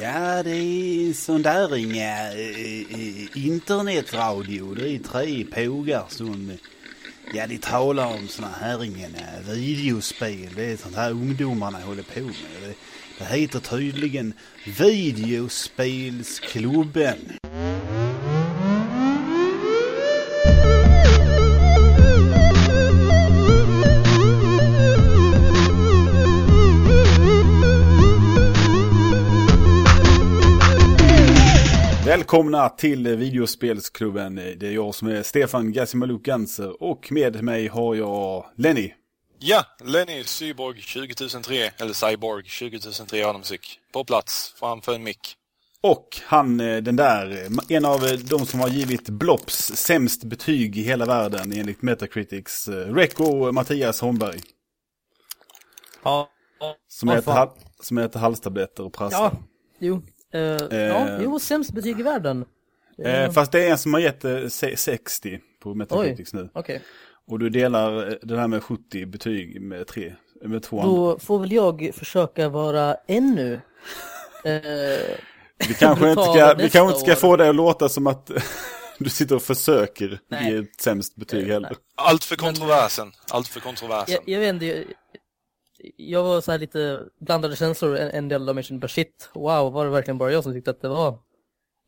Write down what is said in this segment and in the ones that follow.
Ja, det är sån där inga eh, eh, internetradio. Det är tre pågar som, eh, ja de talar om såna här inga videospel. Det är sånt här ungdomarna håller på med. Det, det heter tydligen Videospelsklubben. Välkomna till Videospelsklubben. Det är jag som är Stefan Gassimaluk Ganser och med mig har jag Lenny. Ja, Lenny Cyborg 20003, eller Cyborg 20003 Adamsik. På plats framför en mick. Och han, eh, den där, en av de som har givit Blops sämst betyg i hela världen enligt Metacritics, eh, Reco Mattias Holmberg. Ja. Som, äter, som äter halstabletter och prasslar. Ja, jo. Uh, eh, ja, jo, sämst betyg i världen. Eh, fast det är en som har gett eh, 60 på Metacritics Oj, nu. Okay. Och du delar eh, det här med 70 betyg med tre, med två Då får väl jag försöka vara ännu... eh, vi kanske inte ska, vi kanske inte ska få det att låta som att du sitter och försöker Nej. ge ett sämst betyg heller. Allt för kontroversen. Allt för kontroversen. Jag, jag vet inte, jag var så här lite blandade känslor en, en del av mig kände bara shit, wow, var det verkligen bara jag som tyckte att det var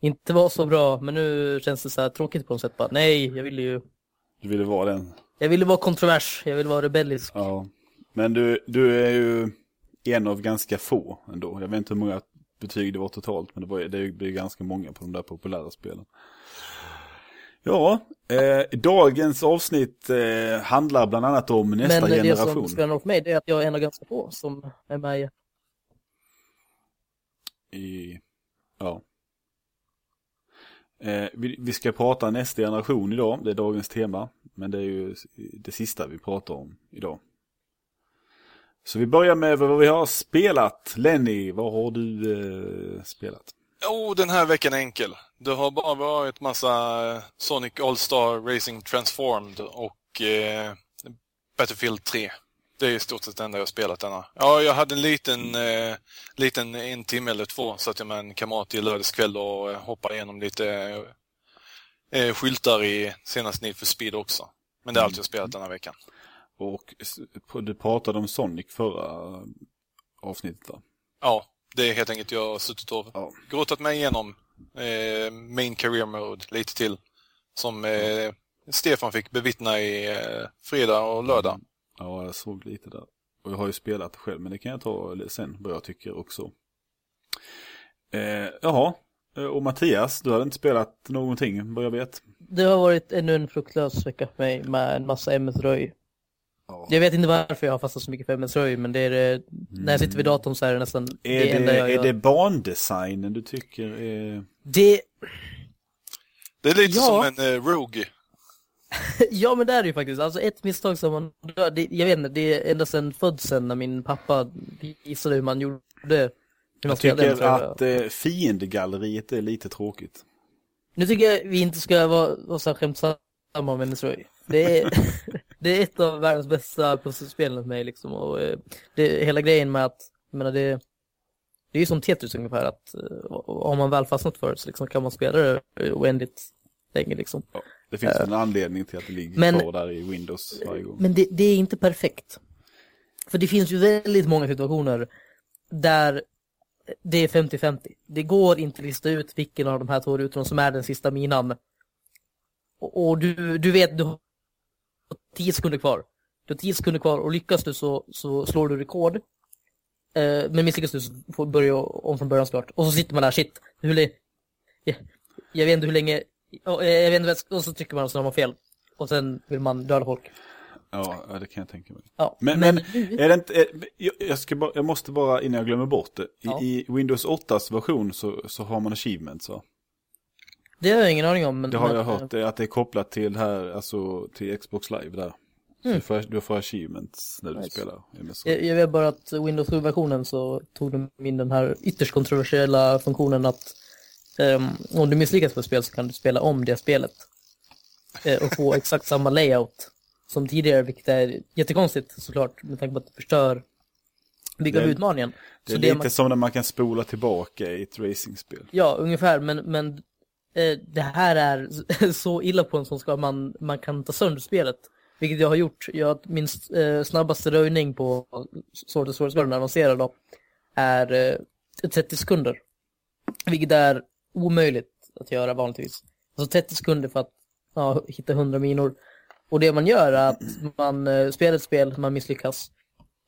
inte var så bra, men nu känns det så här tråkigt på något sätt bara, nej, jag ville ju Du ville vara den. Jag ville vara kontrovers, jag ville vara rebellisk. Ja, men du, du är ju en av ganska få ändå, jag vet inte hur många betyg det var totalt, men det, var, det blir ganska många på de där populära spelen Ja, eh, dagens avsnitt eh, handlar bland annat om nästa Men generation. Men det som spelar åt mig är att jag är en av ganska få som är med i... I, ja. Eh, vi, vi, ska prata nästa generation idag, det är dagens tema. Men det är ju det sista vi pratar om idag. Så vi börjar med vad vi har spelat. Lenny, vad har du eh, spelat? Oh, den här veckan är enkel. Det har bara varit massa eh, Sonic All-Star Racing Transformed och eh, Battlefield 3. Det är i stort sett det enda jag spelat denna. Ja, jag hade en liten, eh, liten en timme eller två satt jag med en kamrat i lördagskväll och eh, hoppade igenom lite eh, skyltar i senaste Need for Speed också. Men det är allt jag spelat denna veckan. Och du pratade om Sonic förra avsnittet va? Ja, det är helt enkelt jag har suttit och ja. grottat mig igenom eh, Main Career Mode lite till. Som eh, Stefan fick bevittna i eh, fredag och lördag. Mm. Ja, jag såg lite där. Och jag har ju spelat själv, men det kan jag ta sen vad jag tycker också. Eh, jaha, eh, och Mattias, du har inte spelat någonting vad jag vet? Det har varit ännu en fruktlös vecka för mig med en massa MS-röj. Ja. Jag vet inte varför jag har fastnat så mycket för MS-röj, men det är det, mm. när jag sitter vid datorn så är det nästan är det, det enda jag Är gör. det bandesignen du tycker är... Det... Det är lite ja. som en uh, Rogue. ja, men det är det ju faktiskt. Alltså ett misstag som man det, Jag vet inte, det är ända sedan födseln när min pappa visade hur man gjorde. Hur man jag tycker den, att jag. Eh, fiendegalleriet är lite tråkigt. Nu tycker jag vi inte ska vara, vara så skämtsamma om Venezuela. Det är, det är ett av världens bästa pusselspel för mig liksom. Och eh, det, hela grejen med att, jag menar det, det är ju som Tetris ungefär att om man väl fastnat för det så liksom kan man spela det oändligt länge liksom. Ja. Det finns uh, en anledning till att det ligger men, kvar där i Windows varje gång. Men det, det, är inte perfekt. För det finns ju väldigt många situationer där det är 50-50. Det går inte att lista ut vilken av de här två rutorna som är den sista minan. Och, och du, du vet, du har 10 sekunder kvar. Du har 10 sekunder kvar och lyckas du så, så slår du rekord. Eh, men misslyckas du så får du börja om från början såklart. Och så sitter man där, shit, hur, jag, jag vet inte hur länge och, eh, jag vet inte, och så trycker man så har man fel. Och sen vill man döda folk. Ja, det kan jag tänka mig. Ja, men, men, men är det inte, är, jag, ska bara, jag måste bara, innan jag glömmer bort det. I, ja. i Windows 8s version så, så har man achievements va? Det har jag ingen aning om. Men, det har jag hört, att det är kopplat till här, alltså till Xbox Live där. Mm. Du, får, du får achievements när du nice. spelar Jag, jag vet bara att Windows 7-versionen så tog de in den här ytterst kontroversiella funktionen att Um, om du misslyckas på ett spel så kan du spela om det spelet. Uh, och få exakt samma layout som tidigare, vilket är jättekonstigt såklart med tanke på att det förstör bygga Det- utmaningen. Det är Så lite man- som när man kan spola tillbaka i ett racingspel. Ja, ungefär, men, men eh, det här är så illa på en sån skala man, man kan ta sönder spelet. Vilket jag har gjort. Jag, min eh, snabbaste röjning på Sword of Swords när avancerad då, är eh, 30 sekunder. Vilket är omöjligt att göra vanligtvis. Alltså 30 sekunder för att ja, hitta 100 minor. Och det man gör är att man eh, spelar ett spel, man misslyckas.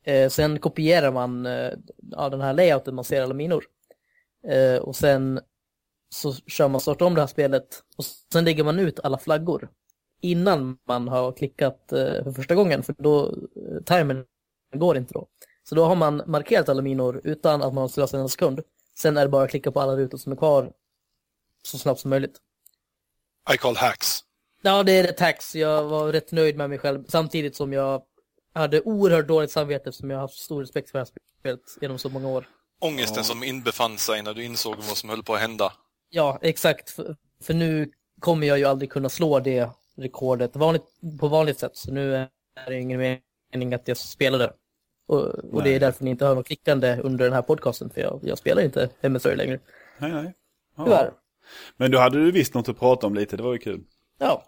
Eh, sen kopierar man eh, ja, den här layouten, man ser alla minor. Eh, och sen så kör man starta om det här spelet och sen lägger man ut alla flaggor innan man har klickat eh, för första gången för då eh, timern går inte då. Så då har man markerat alla minor utan att man har slösat en sekund. Sen är det bara att klicka på alla rutor som är kvar så snabbt som möjligt. I call hacks. Ja, det är rätt tax. Jag var rätt nöjd med mig själv samtidigt som jag hade oerhört dåligt samvete eftersom jag har haft stor respekt för det här spelet genom så många år. Ångesten Ja. som inbefann sig när du insåg vad som höll på att hända. Ja, exakt. För, för nu kommer jag ju aldrig kunna slå det rekordet vanligt, på vanligt sätt. Så nu är det ingen mening att jag spelar det. Och, och det är därför ni inte hör något klickande under den här podcasten. För jag, jag spelar inte MSR längre. Nej, nej. Ja. Tyvärr. Men då hade du visst något att prata om lite, det var ju kul. Ja,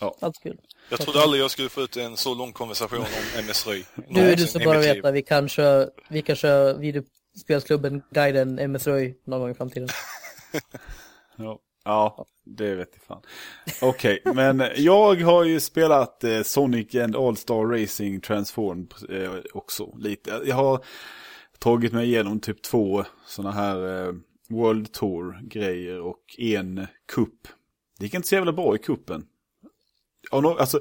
Ja. allt kul. Jag trodde aldrig jag skulle få ut en så lång konversation om MS-röj. Nu är du så bara liv. veta, vi kan köra, vi kan köra videospelsklubben guiden MS-röj någon gång i framtiden. Ja, ja det vet jag fan. Okej, men jag har ju spelat eh, Sonic and All-Star Racing Transform eh, också lite. Jag har tagit mig igenom typ två sådana här eh, World Tour-grejer och en kupp. Det gick inte så jävla bra i kuppen. Alltså,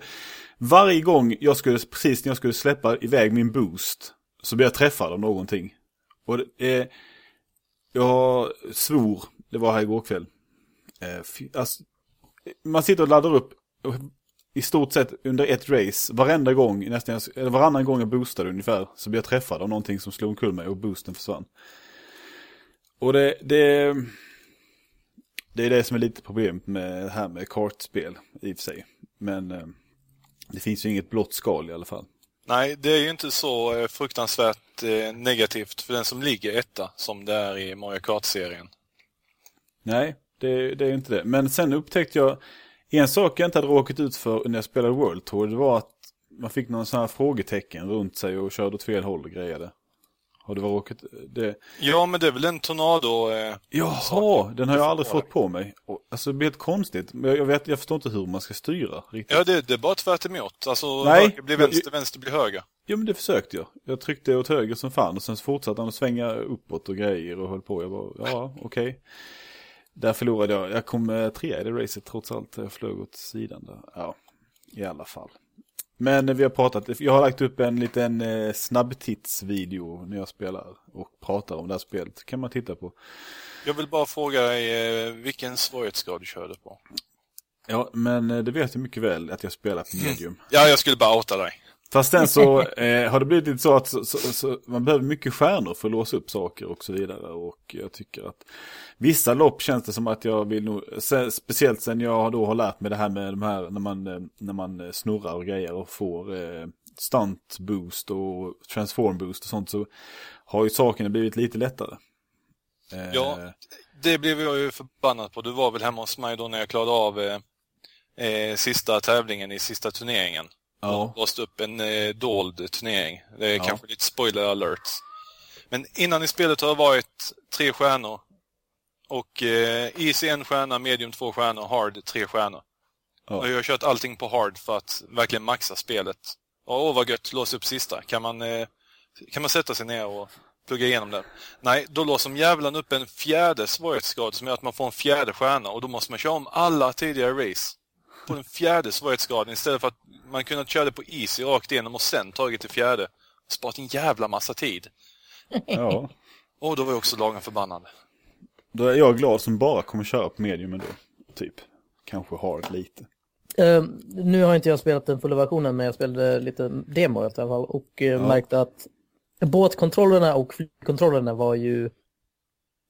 varje gång jag skulle, precis när jag skulle släppa iväg min boost, så blev jag träffad av någonting. Och det, eh, jag svor, det var här igår kväll. Eh, alltså, man sitter och laddar upp i stort sett under ett race, varenda gång, nästan, eller varannan gång jag boostade ungefär, så blir jag träffad av någonting som slog omkull mig och boosten försvann. Och det, det, det är det som är lite problemet med det här med kartspel i och för sig. Men eh, det finns ju inget blått skal i alla fall. Nej, det är ju inte så eh, fruktansvärt eh, negativt för den som ligger etta som det är i Mario Kart-serien. Nej, det, det är inte det. Men sen upptäckte jag, en sak jag inte hade råkat ut för när jag spelade World Tour, det var att man fick någon sån här frågetecken runt sig och körde åt fel håll och grejade. Har du råkat det? Ja, men det är väl en tornado... Eh, Jaha, sak. den har jag aldrig fått på mig. Alltså det blir helt konstigt. Jag, jag, vet, jag förstår inte hur man ska styra riktigt. ja, det, det är bara tvärt emot. Alltså, Nej. höger blir vänster, vänster blir höger. Jo men det försökte jag. Jag tryckte åt höger som fan och sen fortsatte han att svänga uppåt och grejer och höll på. Jag bara, ja okej. Där förlorade jag. Jag kom eh, trea i det racet trots allt. Jag flög åt sidan där. Ja, i alla fall. Men eh, vi har pratat, jag har lagt upp en liten eh, snabbtitsvideo när jag spelar och pratar om det här spelet. kan man titta på. Jag vill bara fråga dig eh, vilken svårighetsgrad du körde på. Ja, men eh, det vet jag mycket väl att jag spelar på medium. Ja, jag skulle bara outa dig. Fast sen så eh, har det blivit lite så att så, så, så, man behöver mycket stjärnor för att låsa upp saker och så vidare. Och jag tycker att vissa lopp känns det som att jag vill nog, se- speciellt sen jag då har lärt mig det här med de här när man, eh, när man snurrar och grejer och får eh, stunt boost och transform boost och sånt så har ju sakerna blivit lite lättare. Eh, Ja. Det blev jag ju förbannad på. Du var väl hemma hos mig då när jag klarade av eh, eh, sista tävlingen i sista turneringen. Ja. Och låste upp en eh, dold turnering. Det är Ja. kanske lite spoiler alert. Men innan i spelet har det varit tre stjärnor. Och eh, easy en stjärna, medium två stjärnor, hard tre stjärnor. Ja. Och jag har kört allting på hard för att verkligen maxa spelet. Åh vad gött, låsa upp sista. Kan man, eh, kan man sätta sig ner och plugga igenom det? Nej, då låser de jävlan upp en fjärde svårighetsgrad som gör att man får en fjärde stjärna och då måste man köra om alla tidigare race på den fjärde svårighetsgraden istället för att man kunnat köra det på easy rakt igenom och sen tagit till fjärde. Sparat en jävla massa tid. ja. Och då var jag också lagen förbannad. Då är jag glad som bara kommer köra på medium ändå. Typ. Kanske hard lite. Eh, nu har inte jag spelat den fulla versionen men jag spelade lite demo efter i alla fall och eh, Ja. märkte att båtkontrollerna och flygkontrollerna var ju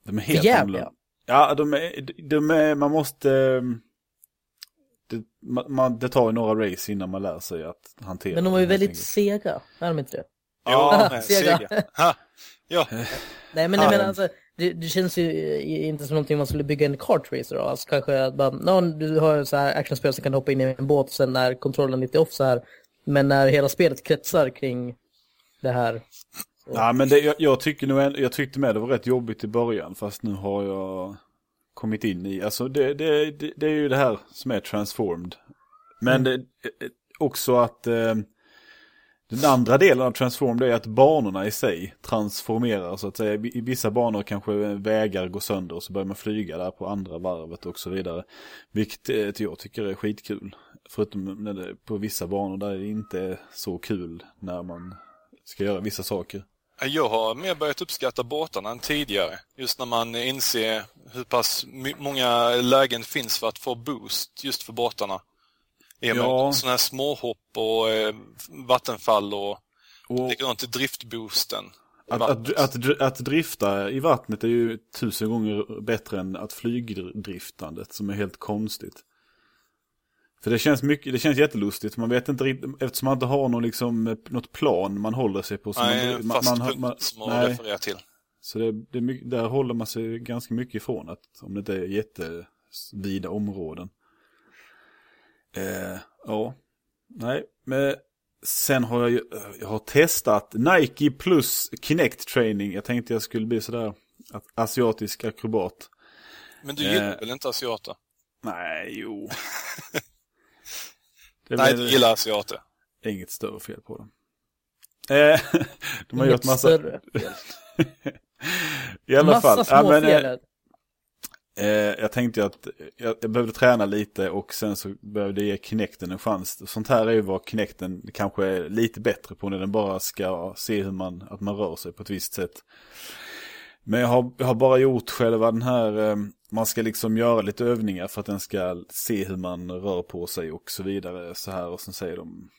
De är helt jävliga. Ja, de är, de är, man måste... Det, man, man, det tar ju några race innan man lär sig att hantera Men de var ju väldigt enkelt. sega, är de inte det? Ja, sega. sega. Ha, Ja, Nej men, Ja. men alltså, det, det känns ju inte som någonting man skulle bygga en kartracer av. Alltså kanske att bara, no, du har så här actionspel som kan hoppa in i en båt och sen är kontrollen lite off så här. Men när hela spelet kretsar kring det här. Ja, men det, jag, jag tycker nog, jag tyckte med det var rätt jobbigt i början, fast nu har jag kommit in i, alltså det, det, det, det är ju det här som är transformed. Men det, eh, också att eh, den andra delen av transformed är att banorna i sig transformerar så att säga. I vissa banor kanske vägar går sönder och så börjar man flyga där på andra varvet och så vidare. Vilket eh, jag tycker är skitkul. Förutom det, på vissa banor där det inte är så kul när man ska göra vissa saker. Jag har mer börjat uppskatta båtarna än tidigare. Just när man inser hur pass många lägen finns för att få boost just för båtarna. Ja. sådana här småhopp och eh, vattenfall och Och likadant driftboosten. att, att, att, att drifta i vattnet är ju tusen gånger bättre än att flygdriftandet som är helt konstigt. För det känns mycket, det känns jättelustigt. Man vet inte riktigt, eftersom man inte har någon liksom, något plan man håller sig på. Så Nej, man, fast man, punkt man, som att nej, referera till. så det, det mycket, där håller man sig ganska mycket ifrån. Att, om det inte är jättevida områden. Eh, ja, nej, men sen har jag ju, jag har testat Nike plus Kinect training. Jag tänkte jag skulle bli sådär asiatisk akrobat. Men du gillar Eh. väl inte asiater? Nej, jo. Det är Nej, du gillar asiater. det är inget större fel på dem. Eh, de har Inget gjort massa, större. i alla Massa fall. små Ja, men, eh, fel. Eh, jag tänkte att jag, jag behövde träna lite och sen så behövde jag ge Kinecten en chans. Sånt här är ju vad Kinecten kanske är lite bättre på när den bara ska se hur man, att man rör sig på ett visst sätt. Men jag har, jag har bara gjort själva den här, eh, man ska liksom göra lite övningar för att den ska se hur man rör på sig och så vidare. Så här och sen säger de,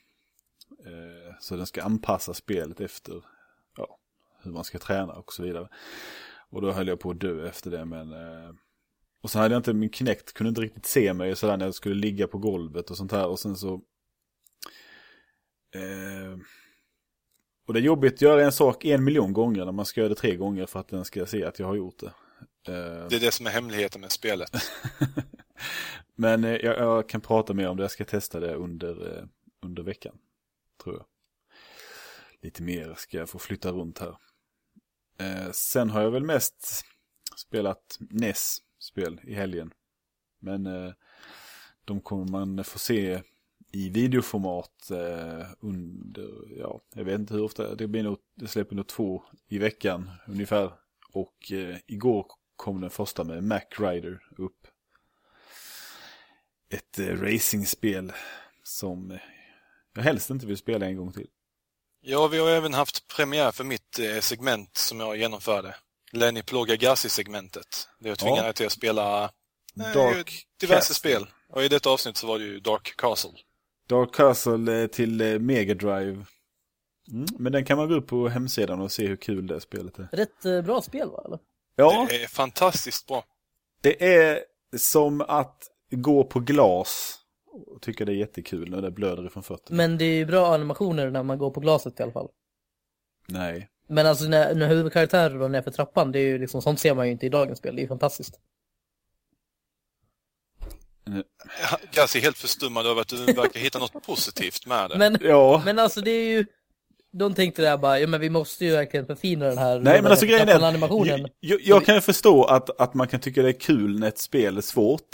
eh, så den ska anpassa spelet efter ja, hur man ska träna och så vidare. Och då höll jag på att dö efter det men eh, och sen hade jag inte, min Kinect kunde inte riktigt se mig sådär när jag skulle ligga på golvet och sånt här. Och sen så... Eh, och det är jobbigt att göra en sak en miljon gånger när man ska göra det tre gånger för att den ska se att jag har gjort det. Eh, Det är det som är hemligheten med spelet. men eh, jag, jag kan prata mer om det, jag ska testa det under, eh, under veckan. Tror jag. Lite mer ska jag få flytta runt här. Sen har jag väl mest spelat NES-spel i helgen. Men de kommer man få se i videoformat under, ja, jag vet inte hur ofta, det blir nog, det släpper nog två i veckan ungefär. Och eh, igår kom den första med Mac Rider upp. Ett eh, racingspel som eh, jag helst inte vill spela en gång till. Ja, vi har även haft premiär för mitt eh, segment som jag genomförde. Lenny plågar Gassi-segmentet. Där jag tvingade Ja. till att spela eh, Dark diverse Castle. spel. Och i detta avsnitt så var det ju Dark Castle. Dark Castle eh, till eh, Mega Drive. Mm, men den kan man gå upp på hemsidan och se hur kul det spelet är. Rätt eh, bra spel va? Eller? Ja, Det är fantastiskt bra. det är som att gå på glas och tycka det är jättekul när det blöder ifrån fötterna. Men det är ju bra animationer när man går på glaset i alla fall. Nej. Men alltså när, när huvudkaraktären är för trappan, det är ju liksom, sånt ser man ju inte i dagens spel. Det är ju fantastiskt. Gassi är helt förstummad över att du verkar hitta något positivt med det. Men, Ja, men alltså det är ju... De tänkte där bara, ja men vi måste ju verkligen förfina den här Nej men alltså grejen är animationen. jag, jag, kan ju förstå att, att man kan tycka det är kul när ett spel är svårt.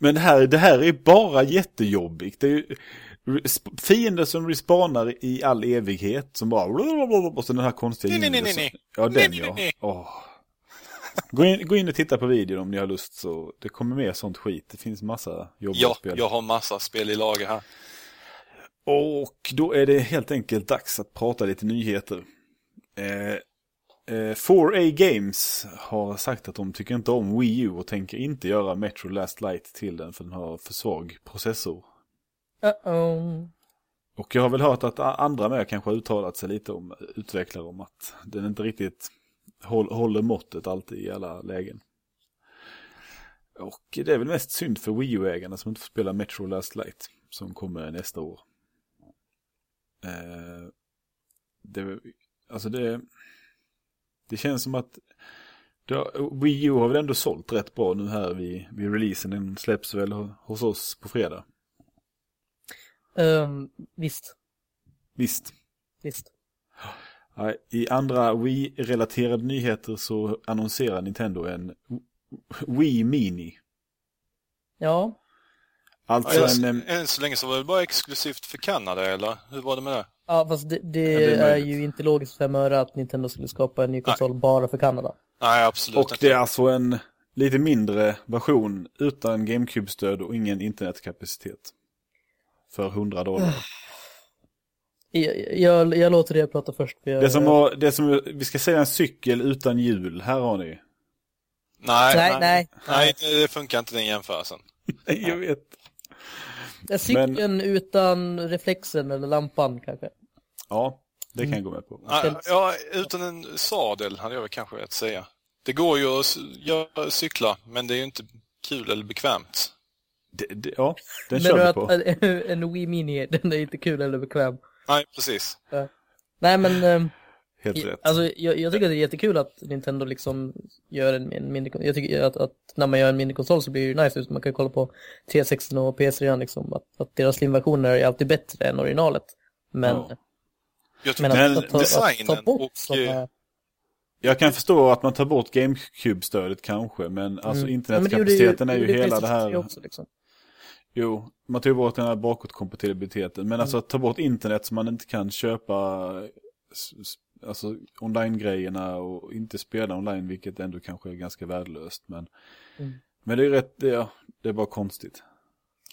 Men det här, det här är bara jättejobbigt. Det är ju fiender som respawnar i all evighet som bara och så den här konstiga Nej, nej, nej, nej. Ja, den ja. Åh. Gå, in, gå in och titta på videon om ni har lust så det kommer mer sånt skit. Det finns massa jobbiga Ja, spel. jag har massa spel i lager här. Och då är det helt enkelt dags att prata lite nyheter. Eh, eh, 4A Games har sagt att de tycker inte om Wii U och tänker inte göra Metro Last Light till den för den har för svag processor. Uh-oh. Och jag har väl hört att andra med kanske har uttalat sig lite om utvecklare om att den inte riktigt håll, håller måttet alltid i alla lägen. Och det är väl mest synd för Wii U-ägarna som inte får spela Metro Last Light som kommer nästa år. Eh, det, alltså det, Det känns som att har, Wii U har väl ändå sålt rätt bra nu här vid, vid releasen. Den släpps väl hos oss på fredag. Um, visst, Visst. visst. I andra Wii-relaterade nyheter så annonserar Nintendo en Wii Mini. Ja, Alltså Ja, en... än, så länge så var det bara exklusivt för Kanada, eller? Hur var det med det? ja fast det, det, Ja, det är är, ju inte logiskt för fem öre att Nintendo skulle skapa en ny konsol bara för Kanada. Nej, absolut Och inte. det är alltså en lite mindre version utan GameCube-stöd och ingen internetkapacitet. För 100 dollar. Jag, jag, jag låter er prata först. För jag, Det som, var, det som, vi ska säga en cykel utan hjul, här har ni. Nej, Nej, nej. nej. det funkar inte den jämförelsen. Jag vet. Ja, Cykeln utan reflexen eller lampan kanske. Ja, det kan jag gå med på. Ja, Ja, utan en sadel hade jag väl kanske rätt säga. Det går ju att cykla, men det är ju inte kul eller bekvämt. Det, det, ja, den Men kör vi att på. en, en Wii Mini, den är inte kul eller bekväm. Nej, precis. Nej men, ehm, Helt rätt. alltså jag, jag tycker att det är jättekul att Nintendo liksom gör en, en mindre, jag tycker att, att när man gör en mindre konsol så blir det nice ut. Man kan kolla på 360 och PS3 liksom, att, att deras slimversioner är alltid bättre än originalet. Men, Ja. Jag tror men att, att, ta, att ta designen bort och... sådana eh, Jag kan förstå att man tar bort GameCube-stödet kanske, men alltså Mm. Ja, men det gjorde internetkapaciteten är ju hela det PlayStation 3 här. Också, liksom. Jo, man tar ju bort den här bakåtkompatibiliteten. Mm. Men alltså att ta bort internet så man inte kan köpa alltså online-grejerna och inte spela online, vilket ändå kanske är ganska värdelöst. Men, Mm. men det är rätt, det är, det är bara konstigt.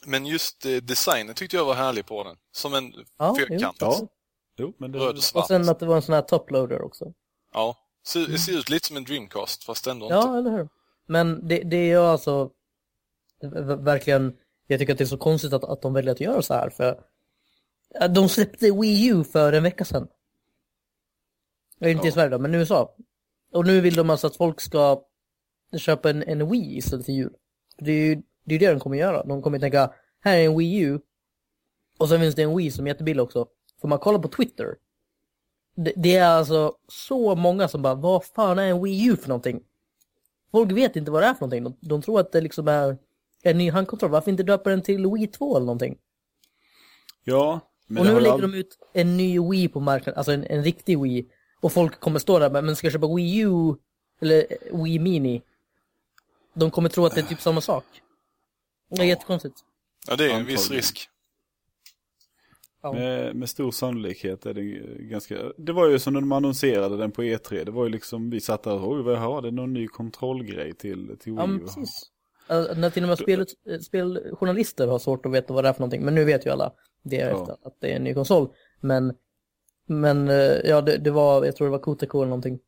Men just eh, designen tyckte jag var härlig på den. Som en Ja, fyrkant. jo. Ja, jo, men det, Röd och svart. Och sen att det var en sån här toploader också. Ja. Ser, det ser ut lite som en Dreamcast, fast ändå Ja, inte. eller hur? Men det, det är ju alltså verkligen, jag tycker att det är så konstigt att, att de väljer att göra så här för ja, de släppte Wii U för en vecka sedan. Är inte i Ja. Sverige då, men i USA. Och nu vill de alltså att folk ska köpa en, en Wii istället för jul. Det är ju det, är det de kommer göra. De kommer tänka, här är en Wii U. Och sen finns det en Wii som är jättebillig också. Får man kolla på Twitter. Det, det är alltså så många som bara, vad fan är en Wii U för någonting? Folk vet inte vad det är för någonting. De, de tror att det liksom är en ny handkontroll. Varför inte döpa den till Wii 2 eller någonting? ja, men och nu lägger all... de ut en ny Wii på marknaden, alltså en, en riktig Wii. Och folk kommer stå där, men ska jag köpa Wii U eller Wii Mini? De kommer tro att det är typ samma sak. Det är Ja. jättekonstigt. Ja, det är en viss risk. Ja. Med, med stor sannolikhet är det ganska... Det var ju som när de annonserade den på E3. Det var ju liksom, vi satt där och oj, vad har det någon ny kontrollgrej till, till Ja, Wii men U? precis. Alltså, när till och med spel, speljournalister har svårt att veta vad det är för någonting. Men nu vet ju alla det Ja. efter att det är en ny konsol. Men, men eh, ja, det, det var, jag tror det var Kotaku eller någonting.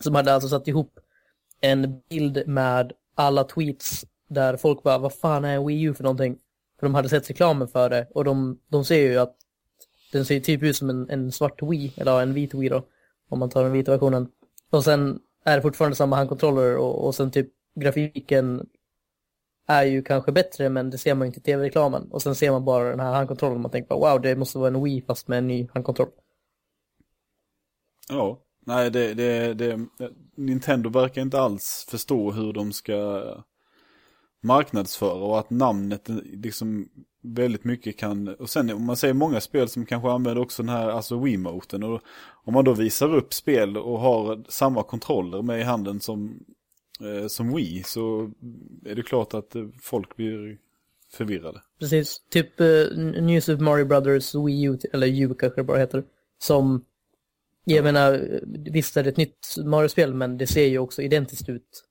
Som hade alltså satt ihop en bild med alla tweets där folk bara, vad fan är en Wii U för någonting? För de hade sett reklamen för det och de, de ser ju att den ser typ ut som en, en svart Wii, eller ja, en vit Wii då. Om man tar den vita versionen. Och sen är det fortfarande samma handkontroller och, och sen typ grafiken är ju kanske bättre men det ser man ju inte i tv-reklamen. Och sen ser man bara den här handkontrollen och man tänker bara wow det måste vara en Wii fast med en ny handkontroll. Ja, nej det, det, det, Nintendo verkar inte alls förstå hur de ska marknadsföra och att namnet liksom väldigt mycket kan, och sen om man säger många spel som kanske använder också den här, alltså Wiimoten och om man då visar upp spel och har samma kontroller med i handen som, eh, som Wii så är det klart att folk blir förvirrade. Precis, typ uh, New Super Mario Brothers Wii U, eller U kanske det bara heter. Som, jag menar, visst är det ett nytt Mario-spel men det ser ju också identiskt ut.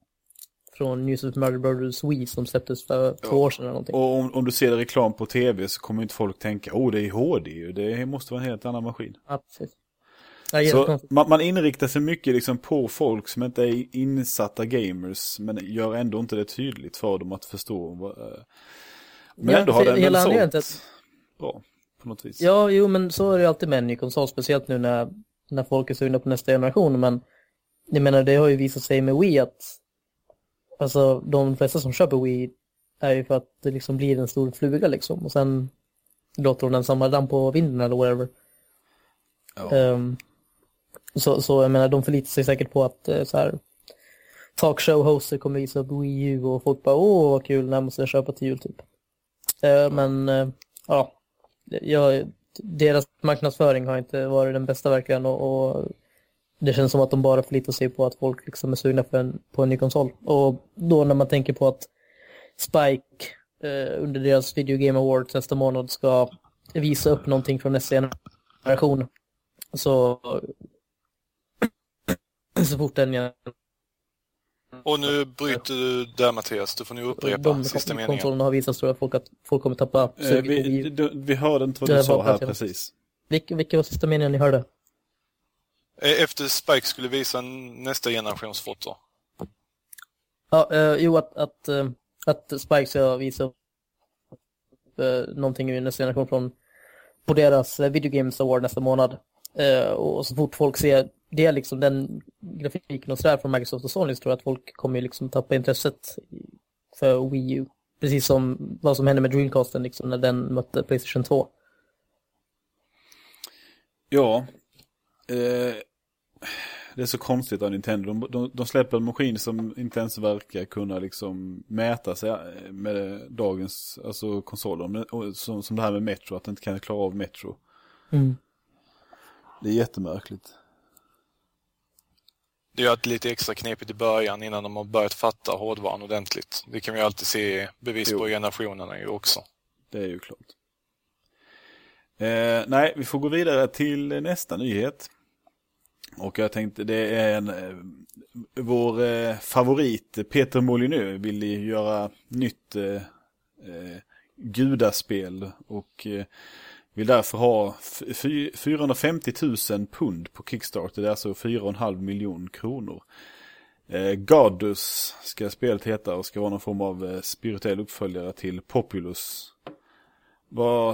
Från New Super Mario Brothers Wii som släpptes för två år sedan eller någonting. Och om, om du ser reklam på tv så kommer inte folk tänka, oh det är HD det måste vara en helt annan maskin. Ja, precis. Ja, Så man, man inriktar sig mycket liksom på folk som inte är insatta gamers men gör ändå inte det tydligt för dem att förstå. eh, Men Ja, ändå har den hela sålt att- bra på något vis. Ja, jo, men så är det alltid med en ny konsol, speciellt nu när, när folk är sugna på nästa generation. Men jag menar, det har ju visat sig med Wii att alltså, de flesta som köper Wii är ju för att det liksom blir en stor fluga liksom. Och sen låter de den samla damm på vinden eller whatever. Ja. Ehm, Så, så jag menar, de förlitar sig säkert på att eh, så här talkshow-hoster kommer visa upp Wii U och folk bara åh vad kul, när måste jag köpa till jul typ. Eh, men eh, ja, jag, deras marknadsföring har inte varit den bästa verkligen och, och det känns som att de bara förlitar sig på att folk liksom är sugna för en, på en ny konsol. Och då när man tänker på att Spike eh, under deras Video Game Awards nästa månad ska visa upp någonting från nästa generation. Så, så fort den och nu bryter du där Mattias, du får nu upprepa de sista meningen. konsolerna har visat jag folk att folk kommer tappa Eh, vi, du, vi hörde inte vad du sa här precis. Vilken, vilken var sista meningen ni hörde? Eh, Efter Spike skulle visa nästa generations foto. Ja, eh, jo att, att, eh, att Spike ska visa upp eh, någonting i nästa generation från på deras eh, Video Games Award nästa månad. Eh, och så fort folk ser det, liksom den grafiken och sådär från Microsoft och Sony tror jag att folk kommer liksom tappa intresset för Wii U. Precis som vad som hände med Dreamcasten liksom när den mötte Playstation 2. Ja. Eh, det är så konstigt av Nintendo. De, de, de släpper en maskin som inte ens verkar kunna liksom mäta sig eh, med dagens alltså, konsoler. Som, som det här med Metro, att det inte kan klara av Metro. Mm. Det är jättemärkligt. Det är ju alltid lite extra knepigt i början innan de har börjat fatta hårdvaran ordentligt. Det kan vi alltid se bevis Jo. på generationerna ju också. Det är ju klart. Eh, nej, vi får gå vidare till nästa nyhet. Och jag tänkte det är en, eh, vår eh, favorit Peter Molyneux vill ju göra nytt eh, eh, gudaspel och eh, vill därför ha f- fy- 450 000 pund på Kickstarter, det är alltså 4,5 miljon kronor. Eh, Godus ska spelet heta och ska vara någon form av eh, spirituell uppföljare till Populus. Var,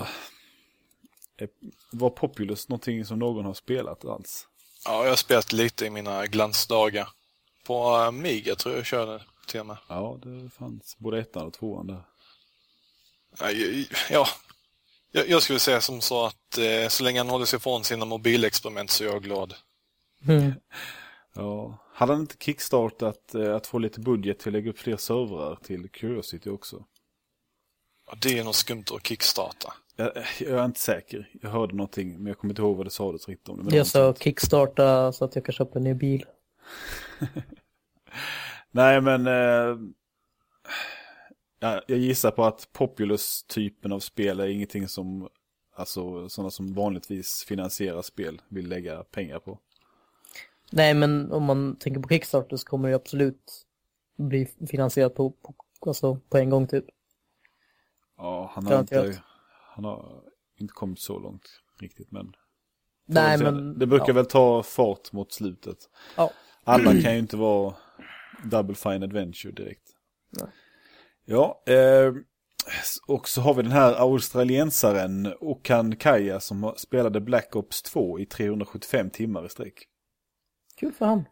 eh, var Populus någonting som någon har spelat alls? Ja, jag har spelat lite i mina glansdagar. På Amiga tror jag jag körde till och med. Ja, det fanns både ettan och tvåan där. Ja, jag, jag skulle säga som så att eh, så länge han håller sig ifrån sina mobilexperiment så är jag glad. Mm. Ja, hade han inte kickstartat eh, att få lite budget till att lägga upp fler servrar till Curiosity också? Ja, det är något skumt att kickstarta. Jag, jag är inte säker. Jag hörde någonting, men jag kommer inte ihåg vad det sades riktigt om det. Men Jag sa kickstarta så att jag kan köpa en ny bil. Nej, men eh, ja, jag gissar på att Populus-typen av spel är ingenting som alltså sådana som vanligtvis finansierar spel vill lägga pengar på. Nej, men om man tänker på Kickstarter så kommer det absolut bli finansierat på, på, alltså på en gång typ. Ja, han har, inte, han har inte kommit så långt riktigt, men Nej, men... det brukar ja. väl ta fart mot slutet. Ja. Alla kan ju inte vara Double Fine Adventure direkt. Nej. Ja, eh, och så har vi den här australiensaren Okan Kaya som spelade Black Ops 2 i 375 timmar i sträck. Kul för han.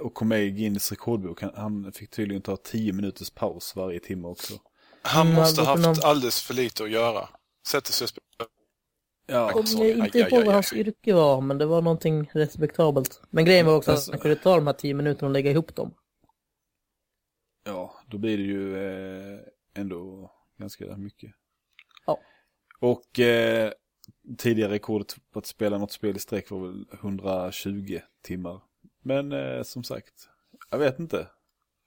Och kom med i Guinness rekordbok. Han, han fick tydligen ta 10 minuters paus varje timme också. Han måste varför haft någon- alldeles för lite att göra. Sätter sig och spelar. Ja, Jag aj, inte ihåg vad hans yrke var, men det var någonting respektabelt. Men grejen var också Alltså- att han kunde ta de här tio minuterna och lägga ihop dem. Ja då blir det ju eh, ändå ganska mycket. Ja. Och eh, tidigare rekordet på att spela något spel i sträck var väl 120 timmar. Men eh, som sagt, jag vet inte.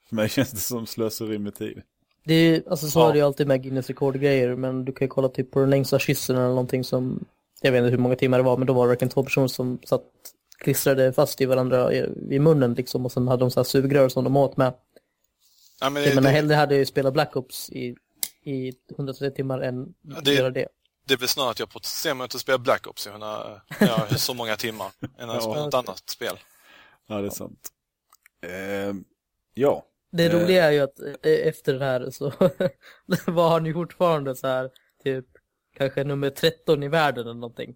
För mig känns det som slöseri med tid. Det är alltså så Ja. är det ju alltid med Guinness rekordgrejer, men du kan ju kolla typ på den längsta kyssen eller någonting som, jag vet inte hur många timmar det var, men då var det verkligen två personer som satt klistrade fast i varandra i, i munnen liksom och sen hade de så här sugrör som de åt med. Ja, men Jag det, menar det, hellre hade jag ju spelat Black Ops i, i 130 timmar än det- göra det. det är väl snarare att jag protesterar mot att spela Black Ops i ja, så många timmar än att Ja. spela något annat spel. Ja, det är sant. Eh, ja, Det Eh. roliga är ju att eh, efter det här så var han ju fortfarande så här typ kanske nummer 13 i världen eller någonting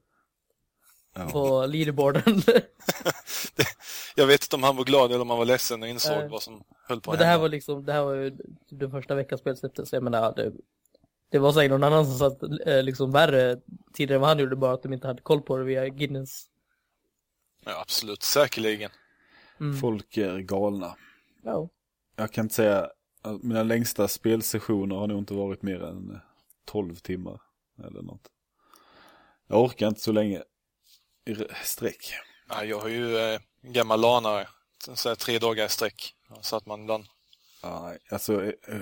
ja. på leaderboarden. Jag vet inte om han var glad eller om han var ledsen och insåg Nej. vad som höll på Men att det här hända. var liksom, det här var ju den första veckan spelet släpptes. Jag menar, det, det var säkert någon annan som satt eh, liksom värre tidigare än vad han gjorde, bara att de inte hade koll på det via Guinness. Ja, absolut. Säkerligen. Mm. Folk är galna. Ja. Jag kan inte säga, mina längsta spelsessioner har nog inte varit mer än eh, 12 timmar eller något. Jag orkar inte så länge i sträck. Ja, jag har ju eh, gammal lanare. Så här, tre dagar i sträck. Så att man ibland... Nej, alltså, eh, eh,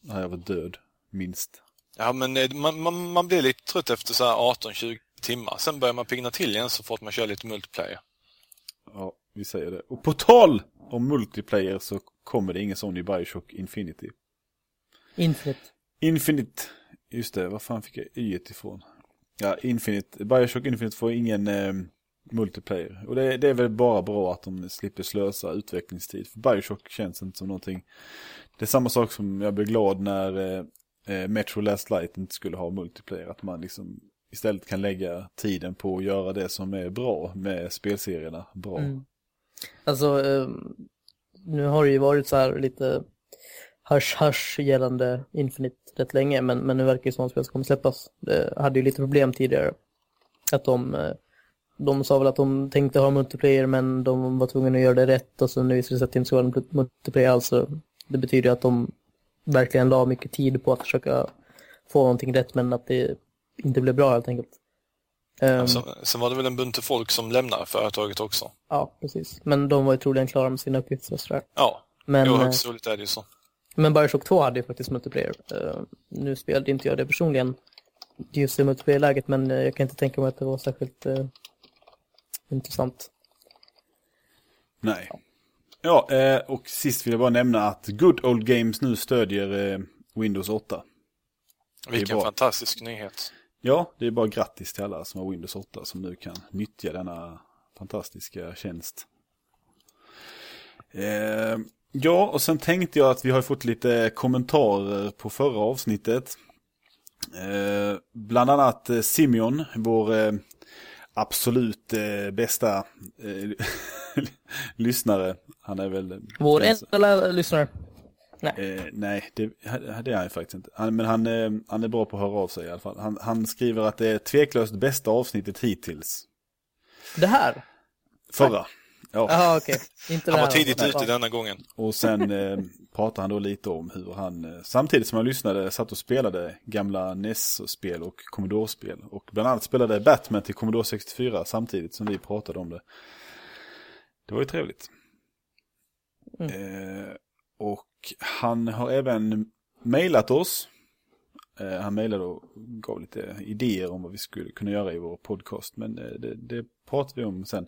när jag var död, minst. Ja, men eh, man, man, man blir lite trött efter så här 18-20 timmar. Sen börjar man pigna till igen så fort man kör lite multiplayer. Ja, vi säger det. Och på tal om multiplayer så kommer det ingen sån i Bioshock Infinity. Infinite. Infinite, just det, vad fan fick jag y ifrån? Ja, Infinite, Bioshock Infinite får ingen eh, multiplayer. Och det, det är väl bara bra att de slipper slösa utvecklingstid. För Bioshock känns inte som någonting. Det är samma sak som jag blev glad när eh, eh Metro Last Light inte skulle ha multiplayer. Att man liksom istället kan lägga tiden på att göra det som är bra med spelserierna. Bra. Mm. Alltså, eh, nu har det ju varit så här lite hasch-hasch gällande Infinite rätt länge, men, men nu verkar det som att spelet kommer släppas. Det hade ju lite problem tidigare. Att de, eh, de sa väl att de tänkte ha multiplayer, men de var tvungna att göra det rätt och så nu visade det sig att det inte skulle vara multiplayer alls. Det betyder ju att de verkligen la mycket tid på att försöka få någonting rätt, men att det inte blev bra helt enkelt. Ehm, Sen, sen var det väl en bunt folk som lämnade företaget också. Ja, precis. Men de var ju troligen klara med sina uppgifter och sådär. Ja, Men, jo, eh, högst troligt är det ju så. men Bioshock 2 hade ju faktiskt multiplayer. Eh, nu spelade inte jag det personligen just i multiplayer-läget, men eh, jag kan inte tänka mig att det var särskilt eh, intressant. Nej. Ja, eh, och sist vill jag bara nämna att Good Old Games nu stödjer eh, Windows 8. Vilken bra. fantastisk nyhet. Ja, det är bara grattis till alla som har Windows 8 som nu kan nyttja denna fantastiska tjänst. Eh, ja, och sen tänkte jag att vi har fått lite kommentarer på förra avsnittet. Eh, bland annat Simeon, vår eh, absolut eh, bästa eh, lyssnare. Han är väl... Vår enda lyssnare. Eh, nej, det, det är han faktiskt inte. Han, men han, eh, han är bra på att höra av sig i alla fall. Han, han skriver att det är tveklöst bästa avsnittet hittills. Det här? Förra. Ja, Jaha, okej. Inte Han var här. tidigt ute denna gången. och sen eh, pratar han då lite om hur han, eh, samtidigt som han lyssnade, satt och spelade gamla NES-spel och Commodore-spel. Och bland annat spelade Batman till Commodore 64 samtidigt som vi pratade om det. Det var ju trevligt. Eh, och han har även mejlat oss. Eh, han mejlade och gav lite idéer om vad vi skulle kunna göra i vår podcast. Men eh, det, det pratar vi om sen.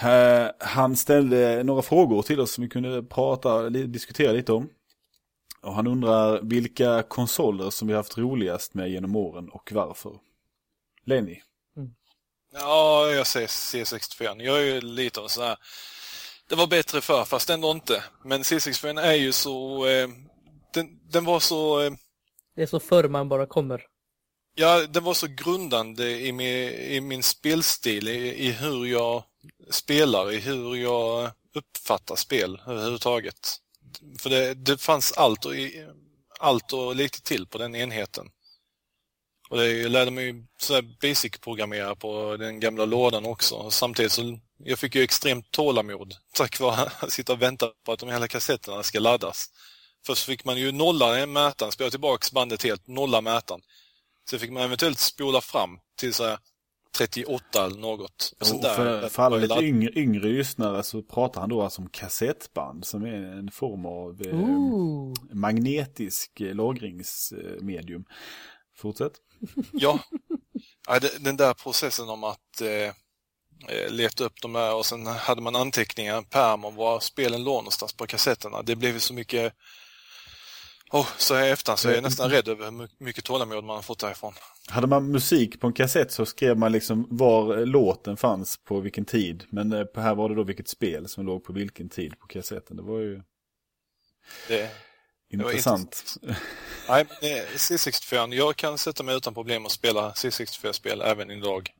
Eh, han ställde några frågor till oss som vi kunde prata, diskutera lite om. Och han undrar vilka konsoler som vi haft roligast med genom åren och varför. Lenny. Ja, jag säger C64. Jag är ju lite av så här. Det var bättre för fast ändå inte. Men C64 är ju så... Eh, den, den var så... Eh, Det är så förr man bara kommer. ja, den var så grundande i min, i min spelstil, i, i hur jag spelar, i hur jag uppfattar spel överhuvudtaget. För det, det fanns allt och, i- allt och lite till på den enheten. Och det, jag lärde mig basic-programmera på den gamla lådan också. Samtidigt så jag fick ju extremt tålamod tack vare att sitta och vänta på att de hela kassetterna ska laddas. Först fick man ju nolla mätaren, spela tillbaks bandet helt, nolla mätaren. Sen fick man eventuellt spola fram till så här 38 eller något. Och Och där- för, för alla lite yngre, yngre lyssnare så pratar han då alltså om kassettband som är en form av eh, magnetisk eh, lagringsmedium. Fortsätt. Ja. den där processen om att eh, eh, leta upp de där och sen hade man anteckningar, en pärm om var spelen låg någonstans på kassetterna. Det blev så mycket... Oh, så här i efterhand så är jag nästan rädd över hur my- mycket tålamod man har fått därifrån. Hade man musik på en kassett så skrev man liksom var låten fanns på vilken tid. Men eh, på här var det då vilket spel som låg på vilken tid på kassetten. Det var ju Det, intressant. nej, men, eh, C64, jag kan sätta mig utan problem och spela C64-spel även idag.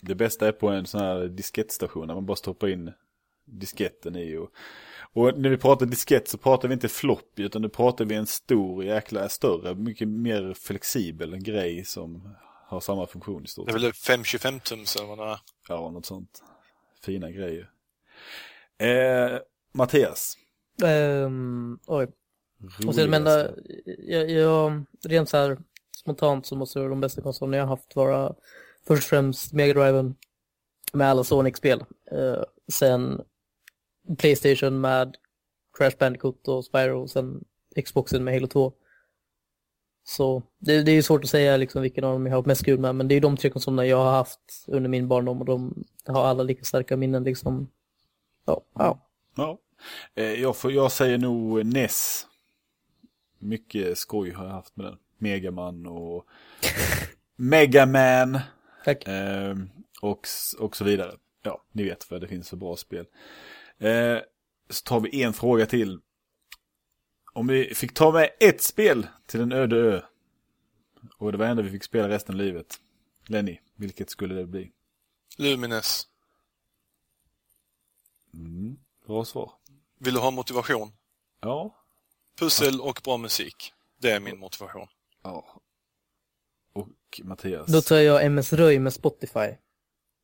Det bästa är på en sån här diskettstation där man bara stoppar in disketten i. Och, och när vi pratar diskett så pratar vi inte floppy utan nu pratar vi en stor jäkla större, mycket mer flexibel grej som har samma funktion i stort Det är väl 525 tums eller vad det är. Ja, något sånt. fina grejer. Eh, Mattias. Ehm, oj. Och sen, men, äh, jag, jag, rent så här spontant så måste de bästa konsolerna jag har haft vara först och främst Mega Driven med alla Sonic-spel. Eh, sen Playstation med Crash Bandicoot och Spyro och sen Xboxen med Halo 2. Så det, det är ju svårt att säga liksom vilken av dem jag har haft mest kul med, men det är ju de tre konsolerna jag har haft under min barndom och de har alla lika starka minnen liksom. Ja, ja. Ja. Eh, jag, får, jag säger nog NES. Mycket skoj har jag haft med den. Megaman och Megaman. Tack. Eh, och, och så vidare. Ja, ni vet vad det finns för bra spel. Eh, så tar vi en fråga till. Om vi fick ta med ett spel till en öde ö. Och det var enda vi fick spela resten av livet. Lenny, vilket skulle det bli? Lumines. Mm, bra svar. Vill du ha motivation? Ja. Pussel och bra musik. Det är min motivation. ja. Och Mattias. Då tar jag MS Röj med Spotify.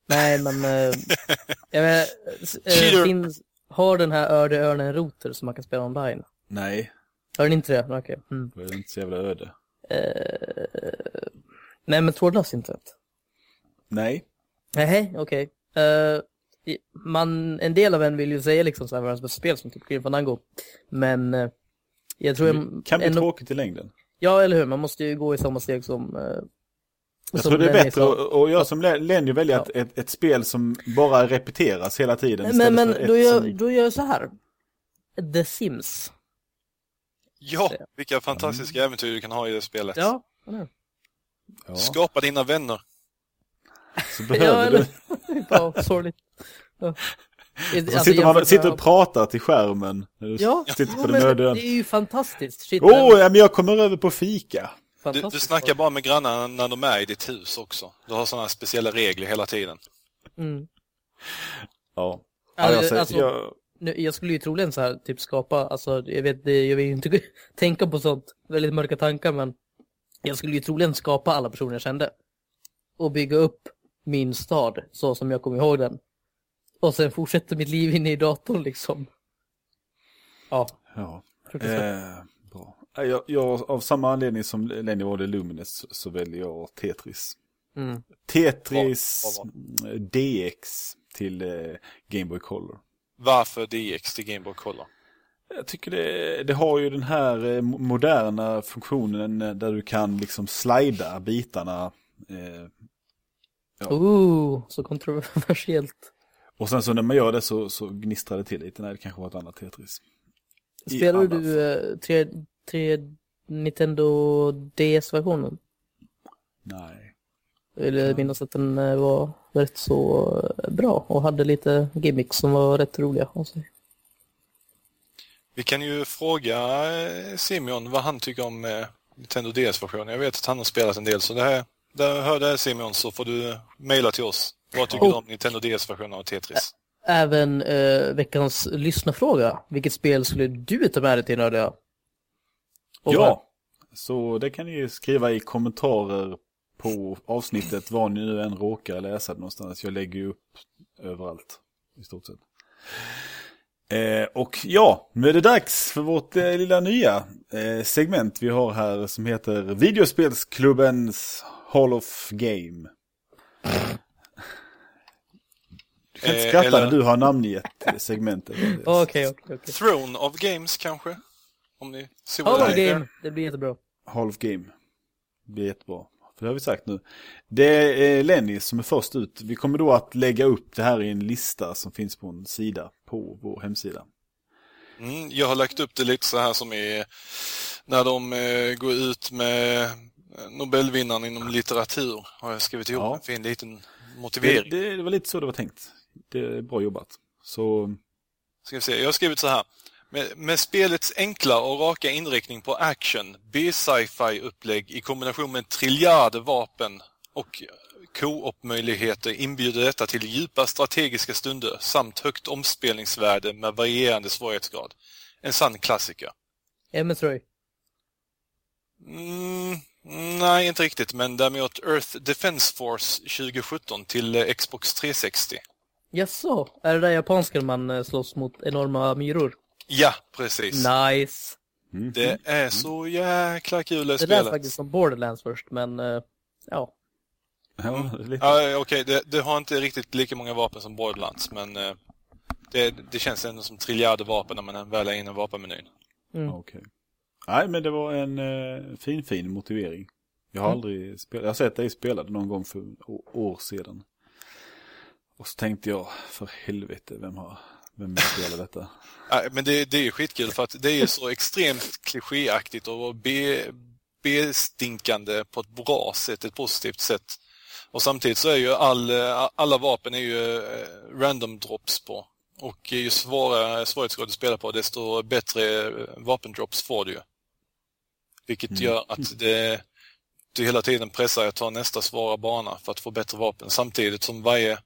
Nej, men... Eh, jag vet, eh, finns, har den här Öde Örnen en router som man kan spela online? Nej, Har den inte det? Okej. Mm. det var inte så jävla öde. Eh, nej, men trådlöst internet. Nej. Nej, okej. Eh, i- man, en del av en vill ju säga liksom så här världens bästa spel som typ Grim Fandango. Men eh, jag tror jag... Kan bli ändå- tråkigt i längden. Ja, eller hur? Man måste ju gå i samma steg som... Jag tror det är bättre sa. att, göra som Len- Lenny välja ett, ett, ett spel som bara repeteras hela tiden. Men, men då, gör, som- då gör jag så här. The Sims. Ja, vilka fantastiska äventyr du kan ha i det spelet. Ja, ja, Skapa dina vänner. så Ja, behöver du. Ja, sorgligt. Ja. Så Alltså, sitter man sitter och pratar till skärmen. Ja, sitter jo, på öde det ön. är ju fantastiskt. Åh, oh, ja, men jag kommer över på fika. Du, du snackar bara med grannarna när de är i ditt hus också. Du har sådana speciella regler hela tiden. Mm. Ja. Alltså, alltså, jag, nu, jag skulle ju troligen så här typ skapa, alltså jag vet, jag vill ju inte tänka på sånt, väldigt mörka tankar, men jag skulle ju troligen skapa alla personer jag kände. Och bygga upp min stad så som jag kommer ihåg den. Och sen fortsätta mitt liv inne i datorn liksom. Ja, ja. Eh, Jag, jag, av samma anledning som Lenny valde Lumines så väljer jag Tetris. Mm. Tetris Bra, mm, DX till eh, Game Boy Color. Varför DX till Game Boy Color? Jag tycker det, det har ju den här eh, mo- moderna funktionen eh, där du kan liksom slida bitarna. Eh, Ja. Ooh, så kontroversiellt. och sen så när man gör det så, så gnistrar det till lite. Nej, det kanske var ett annat Tetris. Spelar du eh, tre, tre Nintendo DS-versionen? Nej. Eller minnas att den eh, var rätt så eh, bra och hade lite gimmicks som var rätt roliga. Alltså. Vi kan ju fråga eh, Simeon vad han tycker om Nintendo DS-versionen. Jag vet att han har spelat en del, så det här, där hör det Simeon så får du mejla till oss. Vad tycker Oh. du om Nintendo DS-versionen av Tetris? Även eh, veckans lyssnarfråga. Vilket spel skulle du ta med dig till Nördiga? Och vad- Ja, så det kan ni ju skriva i kommentarer på avsnittet var ni nu än råkar läsa det någonstans. Jag lägger ju upp överallt i stort sett. Eh, och ja, nu är det dags för vårt eh, lilla nya eh, segment vi har här som heter Videospelsklubbens Hall of Game. Du kan inte Eh, skratta eller- när du har namngett eh, segmentet. Okej, okej, okej. Throne of Games kanske? Om ni ser Hall vad det är. Game, det blir jättebra. Hall of Game. Det blir jättebra. För det har vi sagt nu. Det är Lenny som är först ut. Vi kommer då att lägga upp det här i en lista som finns på en sida på vår hemsida. Mm, jag har lagt upp det lite så här som är när de eh, går ut med Nobelvinnaren inom litteratur. Har jag skrivit ihop Ja. en fin liten Det, motivering. det, det var lite så det var tänkt. Det är bra jobbat. Så Ska vi se, jag har skrivit så här. Med, med spelets enkla och raka inriktning på action, B-sci-fi upplägg i kombination med triljarder vapen och co-op-möjligheter inbjuder detta till djupa strategiska stunder samt högt omspelningsvärde med varierande svårighetsgrad. En sann klassiker. MS Roy. Mm, nej, inte riktigt, men däremot Earth Defense Force 2017 till eh, Xbox 360. Jaså, är det där japanska man eh, slåss mot enorma myror? Ja, precis. Nice. Mm. Det är så jäkla kul det Det spelet. lät faktiskt som Borderlands först, men eh, ja. Ja, lite. Ja, okej, det, det har inte riktigt lika många vapen som Borderlands, men eh, det, det känns ändå som triljarder vapen när man väl är inne i vapenmenyn. Mm. Okej. Nej, men det var en eh, fin, fin motivering. Jag har Mm. aldrig spelat, jag har sett dig spela det någon gång för år sedan. Och så tänkte jag, för helvete, vem har, vem spelar detta? Nej, men det, det är ju skitkul för att det är så extremt klichéaktigt och be, bestinkande på ett bra sätt, ett positivt sätt. Och samtidigt så är ju all, alla vapen är ju eh, random drops på. Och ju svårare svårighetsgrad du spelar på desto bättre eh, vapendrops får du ju. Vilket Mm. gör att det, du hela tiden pressar att ta nästa svåra bana för att få bättre vapen. Samtidigt som varje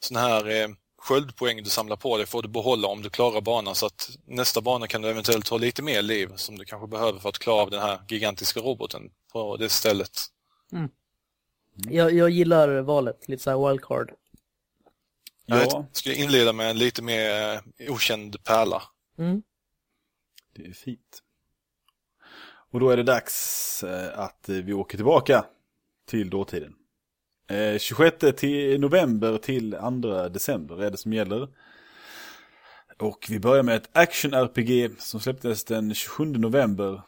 sån här eh, sköldpoäng du samlar på dig får du behålla om du klarar banan så att nästa bana kan du eventuellt ha lite mer liv som du kanske behöver för att klara av den här gigantiska roboten på det stället. Jag, jag gillar valet, lite såhär wildcard. Jag Ja, skulle inleda med en lite mer eh, okänd pärla. Mm. det är fint. Och då är det dags eh, att eh, vi åker tillbaka till dåtiden. Eh, 26 till november till 2 december är det som gäller. Och vi börjar med ett action-RPG som släpptes den 27 november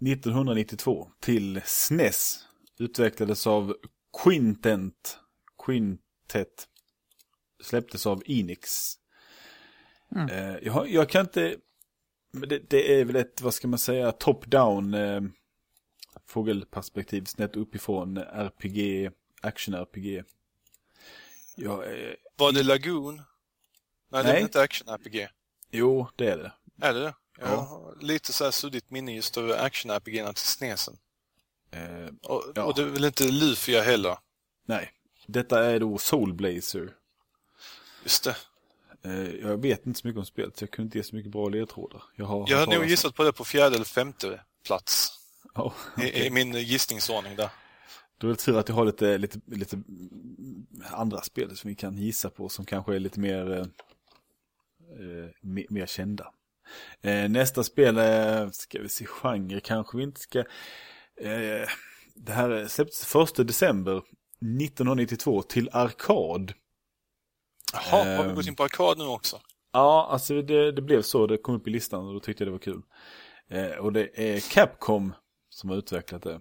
1992 till SNES. Utvecklades av Quintent. Quintet. Släpptes av Enix. Mm. Eh, jag, jag kan inte... Det, det är väl ett, vad ska man säga, top-down eh, fågelperspektiv snett uppifrån RPG, action-RPG. Ja, eh, Var det Lagoon? Nej, det är Nej. inte action-RPG? jo, det är det. Är det det? Jag Ja. har lite så här suddigt minne just över action-RPG till snesen. Eh, Och, Ja. och det är väl inte Lufia heller? nej, detta är då Soul Blazer. Just det. Eh, jag vet inte så mycket om spelet, så jag kunde inte ge så mycket bra ledtrådar. Jag har, Jag har nog gissat på det på fjärde eller femte plats. Ja, I, okej. I min gissningsordning där. Då är det tur att jag har lite, lite, lite andra spel som vi kan gissa på som kanske är lite mer, eh, eh, mer, mer kända. Eh, nästa spel är, ska vi se, genre kanske vi inte ska... Eh, det här släpptes 1 december 1992 till arkad. Jaha, har vi Ehm. gått in på arkad nu också? Ja, alltså det, det blev så. Det kom upp i listan och då tyckte jag det var kul. Eh, och det är Capcom som har utvecklat det.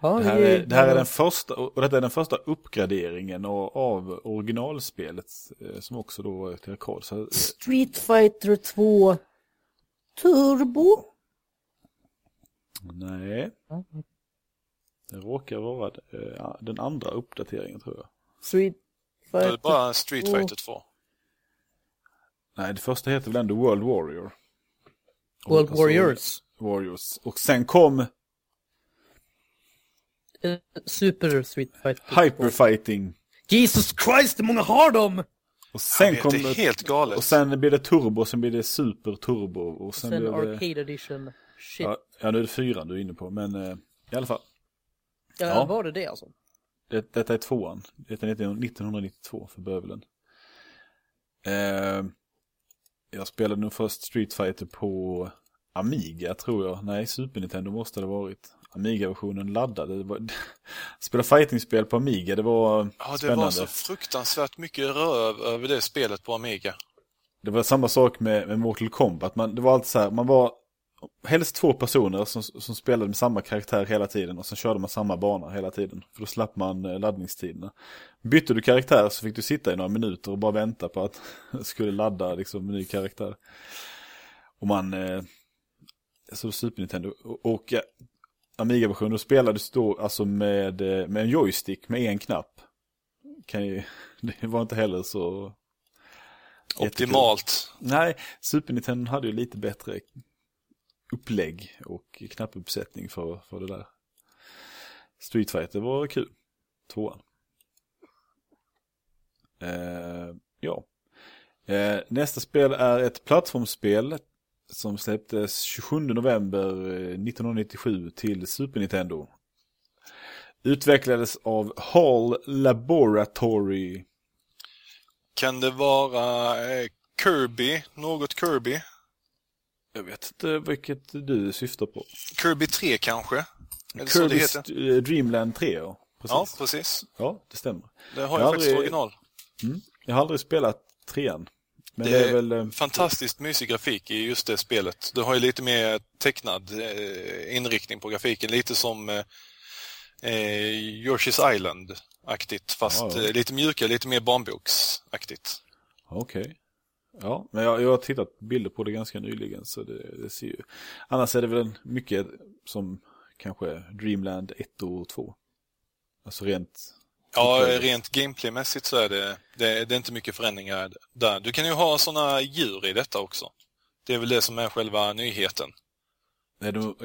Ja, Det här, är, det här är den första, och detta är den första uppgraderingen av, originalspelet eh, som också då var till arkad. Så, eh, Street Fighter 2 Turbo. nej, det råkar vara eh, den andra uppdateringen tror jag. Street Det är Fighter... bara Street. Fighter 2. Nej, det första heter väl ändå World Warrior. World alltså, Warriors. Warriors. Och sen kom Super Street Fighter 2. Hyperfighting. Jesus Christ, hur många har de? Och sen Jag vet, kom det helt galet. Och sen blir det turbo, sen blir det super turbo. Och sen, Sen blir det... Arcade Edition. Shit. Ja, ja, nu är det fyran du är inne på, men eh, i alla fall. Ja, ja. var det det alltså? Det, detta är tvåan. Detta är 1992 för bövelen. Eh, jag spelade nog först Street Fighter på Amiga tror jag. Nej, Super Nintendo måste det ha varit. Amiga-versionen laddade. Det var... Spela fightingspel på Amiga, det var Ja, det spännande. var så fruktansvärt mycket röv över det spelet på Amiga. Det var samma sak med, med Mortal Kombat. Man, det var alltid så här, man var helst två personer som, som spelade med samma karaktär hela tiden och sen körde man samma bana hela tiden. För då slapp man eh, laddningstiderna. Bytte du karaktär så fick du sitta i några minuter och bara vänta på att skulle ladda liksom en ny karaktär. Och man, eh, så Super Nintendo och, och ja, Amiga-versionen, då spelades då alltså med, eh, med en joystick med en knapp. Kan ju, det var inte heller så Jättekul. Optimalt. Nej, Super Nintendo hade ju lite bättre upplägg och knappuppsättning för, för det där. Street Fighter var kul. Tvåan. Eh, ja. Eh, nästa spel är ett plattformsspel som släpptes 27 november eh, 1997 till Super Nintendo. Utvecklades av Hall Laboratory. Kan det vara eh, Kirby? Något Kirby? Jag vet inte vilket du syftar på. Kirby 3 kanske? Heter? eh, Dreamland 3, ja. Precis. Ja, Ja, precis. det stämmer. Det har Jag jag faktiskt aldrig- original. Jag har aldrig spelat trean. Men det, Det är väl... eh, Fantastiskt mysig grafik i just det spelet. Du har ju lite mer tecknad eh, inriktning på grafiken. Lite som eh, eh, Yoshi's Island-aktigt. Fast ja. eh, lite mjukare, lite mer barnboksaktigt. Okej. Ja, men jag, jag har tittat bilder på det ganska nyligen så det, det ser ju... Annars är det väl mycket som kanske Dreamland 1 och 2. Alltså rent... Ja, rent gameplaymässigt så är det, det, det är inte mycket förändringar där. Du kan ju ha sådana djur i detta också. Det är väl det som är själva nyheten. Är de,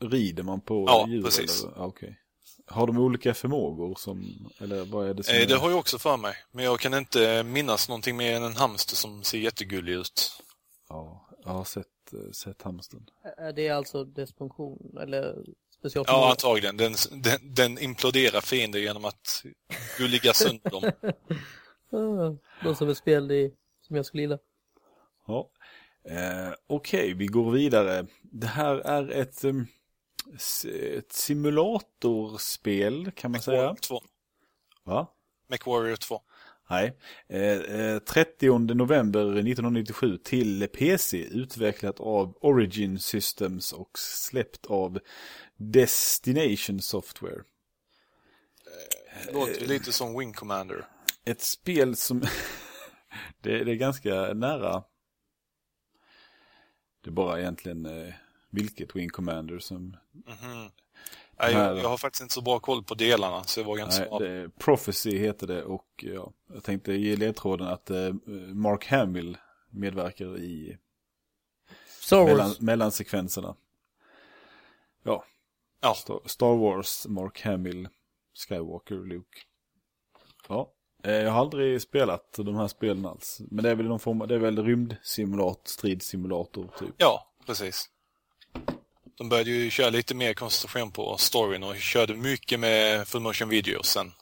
rider man på Ja, djur? precis. Eller? Ja, okej. Har de olika förmågor som... Eller vad är det som... Eh, är... det har jag också för mig. Men jag kan inte minnas någonting mer än en hamster som ser jättegullig ut. Ja, jag har sett, eh, sett hamstern. Är det alltså dess funktion eller Ja, specialförmåga? antagligen. Den, den, den imploderar fiender genom att gulliga sönder dem. Ah, Något som ett spel i, som jag skulle gilla. Ja. Eh, Okej, vi går vidare. Det här är ett, s- ett simulatorspel kan man säga. Warrior 2. Va? MechWarrior 2. Nej. Eh, eh, 30 november 1997 till PC utvecklat av Origin Systems och släppt av Destination Software. Låter ju lite som Wing Commander. Ett spel som... det, det är ganska nära. Det är bara egentligen eh, vilket Wing Commander som... Mhm. Nej, Här- jag, jag har faktiskt inte så bra koll på delarna, så jag vågar inte Nej, svara. det, Prophecy heter det och ja, jag tänkte ge ledtråden att eh, Mark Hamill medverkar i mellan, mellansekvenserna. Ja, Ja. Star, Wars, Mark Hamill, Skywalker, Luke. Ja, eh, jag har aldrig spelat de här spelen alls. Men det är väl någon form av, det är väl rymdsimulator, stridssimulator typ. Ja, precis. De började ju köra lite mer koncentration på storyn och körde mycket med full motion videos sen.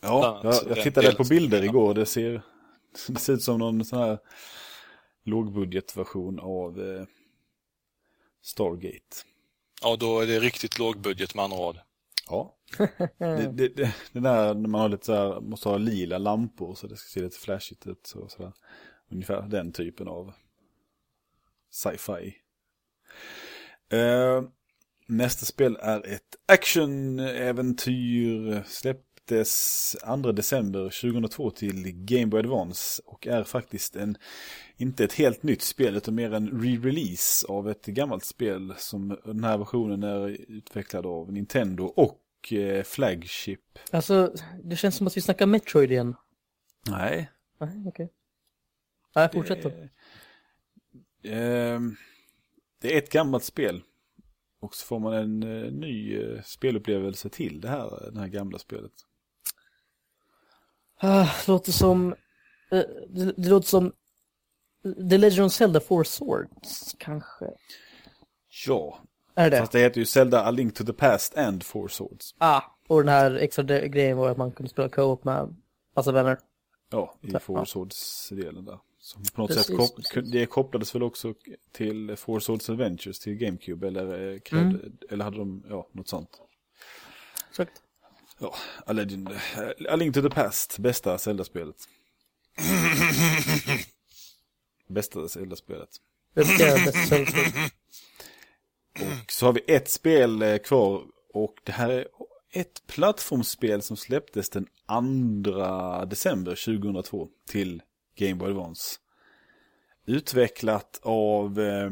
Ja, jag, jag tittade på bilder igår. Det ser, det ser ut som någon sån här lågbudgetversion av eh, Stargate. Ja, då är det riktigt låg budget med andra ord. Ja. det, det, det, det där när man har lite så här, måste ha lila lampor så det ska se lite flashigt ut. Så, så där. Ungefär den typen av sci-fi. Uh, nästa spel är ett action-äventyr. Släpptes 2 december 2002 till Game Boy Advance och är faktiskt en, inte ett helt nytt spel utan mer en re-release av ett gammalt spel som den här versionen är utvecklad av Nintendo och eh, Flagship. Alltså, det känns som att vi snackar Metroid igen. Nej. Nej, okej. Nej, fortsätt då. Ehm, det är ett gammalt spel. Och så får man en eh, ny eh, spelupplevelse till det här, det här gamla spelet. Ah, det låter som... eh, det, det låter som... The Legend of Zelda Four Swords, kanske? Ja, Är det? fast det heter ju Zelda A Link to the Past and Four Swords. Ah, och den här extra grejen var att man kunde spela co-op med massa vänner. Ja, i Ja. Four Swords-delen där. Som på något Precis, sätt kop- precis. det kopplades väl också till Four Swords Adventures till GameCube eller, eh, Mm. eller hade de, ja, något sånt. Exakt. Ja, A, Legend, A Link to the Past, bästa Zelda-spelet. bästa Zelda-spelet. Och så har vi ett spel eh, kvar och det här är ett plattformsspel som släpptes den 2 december 2002 till Game Boy Advance. Utvecklat av eh,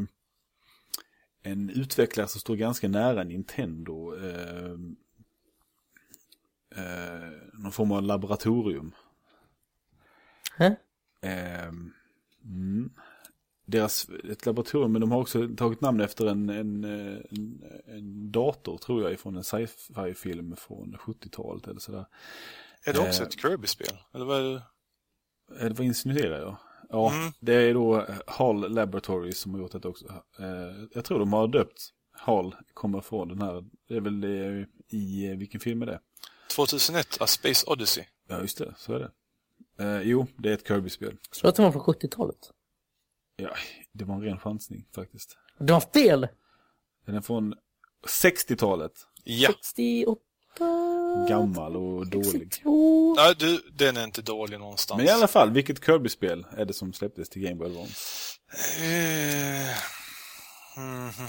en utvecklare som står ganska nära Nintendo. Eh, eh, någon form av laboratorium. Hä? Eh, mm. Deras, ett laboratorium, men de har också tagit namn efter en, en, eh, en, en dator tror jag ifrån en sci-fi film från 70-talet eller sådär. Är det också Eh. ett Kirby-spel? Eller vad är det? Eh, Det var insinuerar jag. Ja, Mm. det är då eh, Hall Laboratories som har gjort det också. Eh, Jag tror de har döpt Hall, kommer från den här, det är väl i, eh, vilken film är det? 2001, A Space Odyssey. Ja, just det, så är det. Eh, jo, det är ett Kirby-spel. Så att det var från 70-talet. Ja, det var en ren chansning faktiskt. Det var fel! Den är från 60-talet. Ja. 68... Gammal och dålig. 62... Nej, du, den är inte dålig någonstans. Men i alla fall, vilket Kirby-spel är det som släpptes till Game Boy Advance? Eh.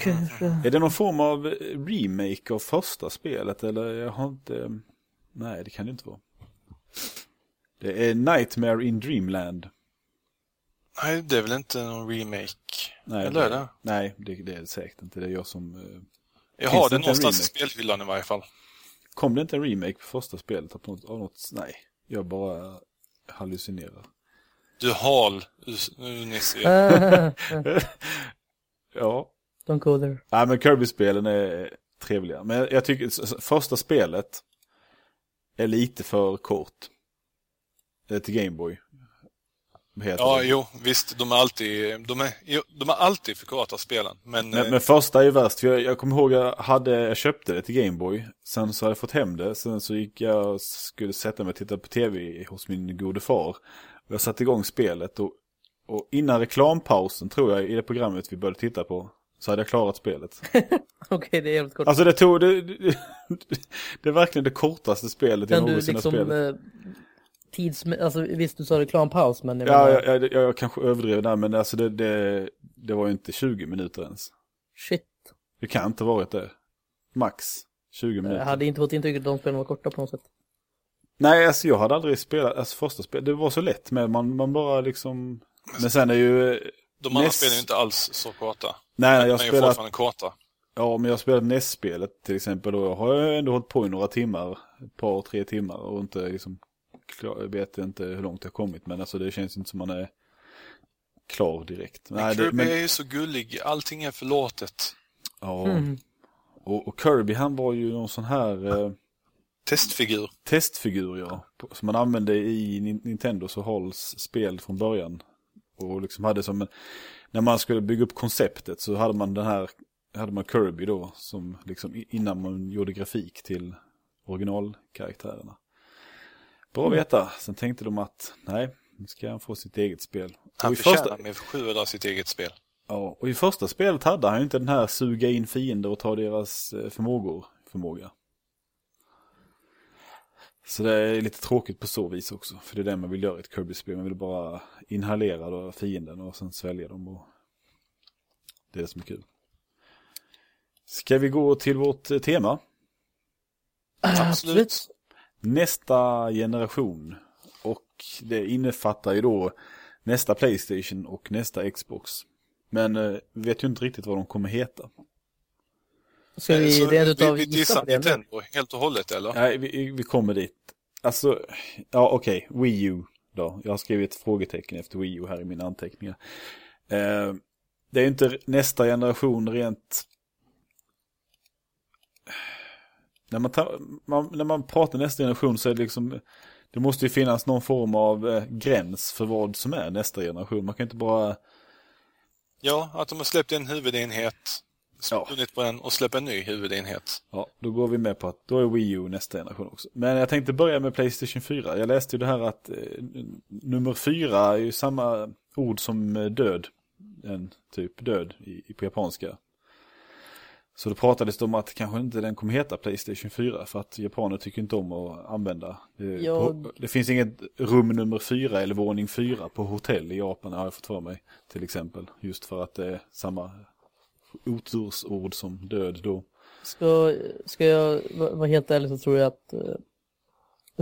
Kanske. Är det någon form av remake av första spelet eller jag har inte... Nej, det kan det inte vara. Det är Nightmare in Dreamland. Nej, det är väl inte någon remake? Nej, Eller är det? Nej, det, det är det säkert inte. Det är jag som... eh, Jag har det någonstans i spelhyllan i varje fall. Kom det inte en remake på första spelet av något? Av något? Nej, jag bara hallucinerar. Du hal, nu Nisse. Uh, Ja. don't go there. Nej, men Kirby-spelen är trevliga. Men jag, tycker första spelet är lite för kort. Eh, Till Gameboy. Ja, det? jo, visst, de är alltid, de är, de är alltid för korta spelen. Men, Men, eh, men första är ju värst, för jag, jag kommer ihåg jag, hade, jag köpte det till Gameboy. Sen så hade jag fått hem det, sen så gick jag skulle sätta mig och titta på tv hos min gode far. Och jag satte igång spelet och, och innan reklampausen tror jag i det programmet vi började titta på så hade jag klarat spelet. Okej, det är helt kort. Alltså det tog, det, det, det är verkligen det kortaste spelet jag Kan någonsin har liksom spelat. eh, tids... Alltså visst, du sa reklampaus, men jag Ja, menar, jag, jag, jag kanske överdrev där, men alltså det, det, det var ju inte 20 minuter ens. shit. Det kan inte varit det. Max 20 minuter. Jag hade inte fått intrycket att de spelen var korta på något sätt. Nej, alltså jag hade aldrig spelat, alltså första spelet, det var så lätt med, man, man bara liksom... Men sen är ju... de andra NES spelen är inte alls så korta. Nej, Men jag de är fortfarande korta. ja men jag har spelat NES-spelet till exempel då har jag ändå hållit på i några timmar, ett par, tre timmar och inte liksom, klar, jag vet inte hur långt jag har kommit men alltså det känns inte som man är klar direkt. Men Nej, det, Kirby men, är ju så gullig, allting är förlåtet. ja, Mm. och, och Kirby han var ju någon sån här... Eh, Testfigur. testfigur ja. Som man använde i Nin- Nintendos och Halls spel från början. Och liksom hade som en, när man skulle bygga upp konceptet så hade man den här, hade man Kirby då som liksom innan man gjorde grafik till originalkaraktärerna. Bra att veta. Sen tänkte de att nej, nu ska han få sitt eget spel. Han och, förtjänar första, med sju sitt eget spel. ja, och i första spelet hade han ju inte den här suga in fiender och ta deras eh, förmågor, förmåga. Så det är lite tråkigt på så vis också. För det är det man vill göra i ett Kirby-spel. Man vill bara inhalera då fienden och sen svälja dem. Och det är det som är kul. Ska vi gå till vårt eh, tema? Absolut. Nästa generation. Och det innefattar ju då nästa Playstation och nästa Xbox. Men eh, vi vet ju inte riktigt vad de kommer heta. Ska vi Så rent utav vi, vi gissa dissar det? Nintendo helt och hållet, eller? Nej, vi, vi kommer dit. Alltså, ja okej, Wii U då. Jag har skrivit ett frågetecken efter Wii U här i mina anteckningar. Eh, det är ju inte nästa generation rent... När man, tar, man, när man pratar nästa generation så är det liksom... Det måste ju finnas någon form av eh, gräns för vad som är nästa generation. Man kan inte bara... Ja, att de har släppt en huvudenhet, Ja. spunnit på den och släppt en ny huvudenhet. Ja, då går vi med på att då är Wii U nästa generation också. Men jag tänkte börja med Playstation 4. Jag läste ju det här att eh, nummer 4 är ju samma ord som eh, död. En typ död i, i, på japanska. Så då pratades det om att kanske inte den kommer heta Playstation 4 för att japaner tycker inte om att använda. Det, Ja. på, det finns inget rum nummer 4 eller våning 4 på hotell i Japan har jag fått för mig till exempel. Just för att det är samma otursord som död då. Ska, ska jag va- vara helt ärlig så tror jag att eh,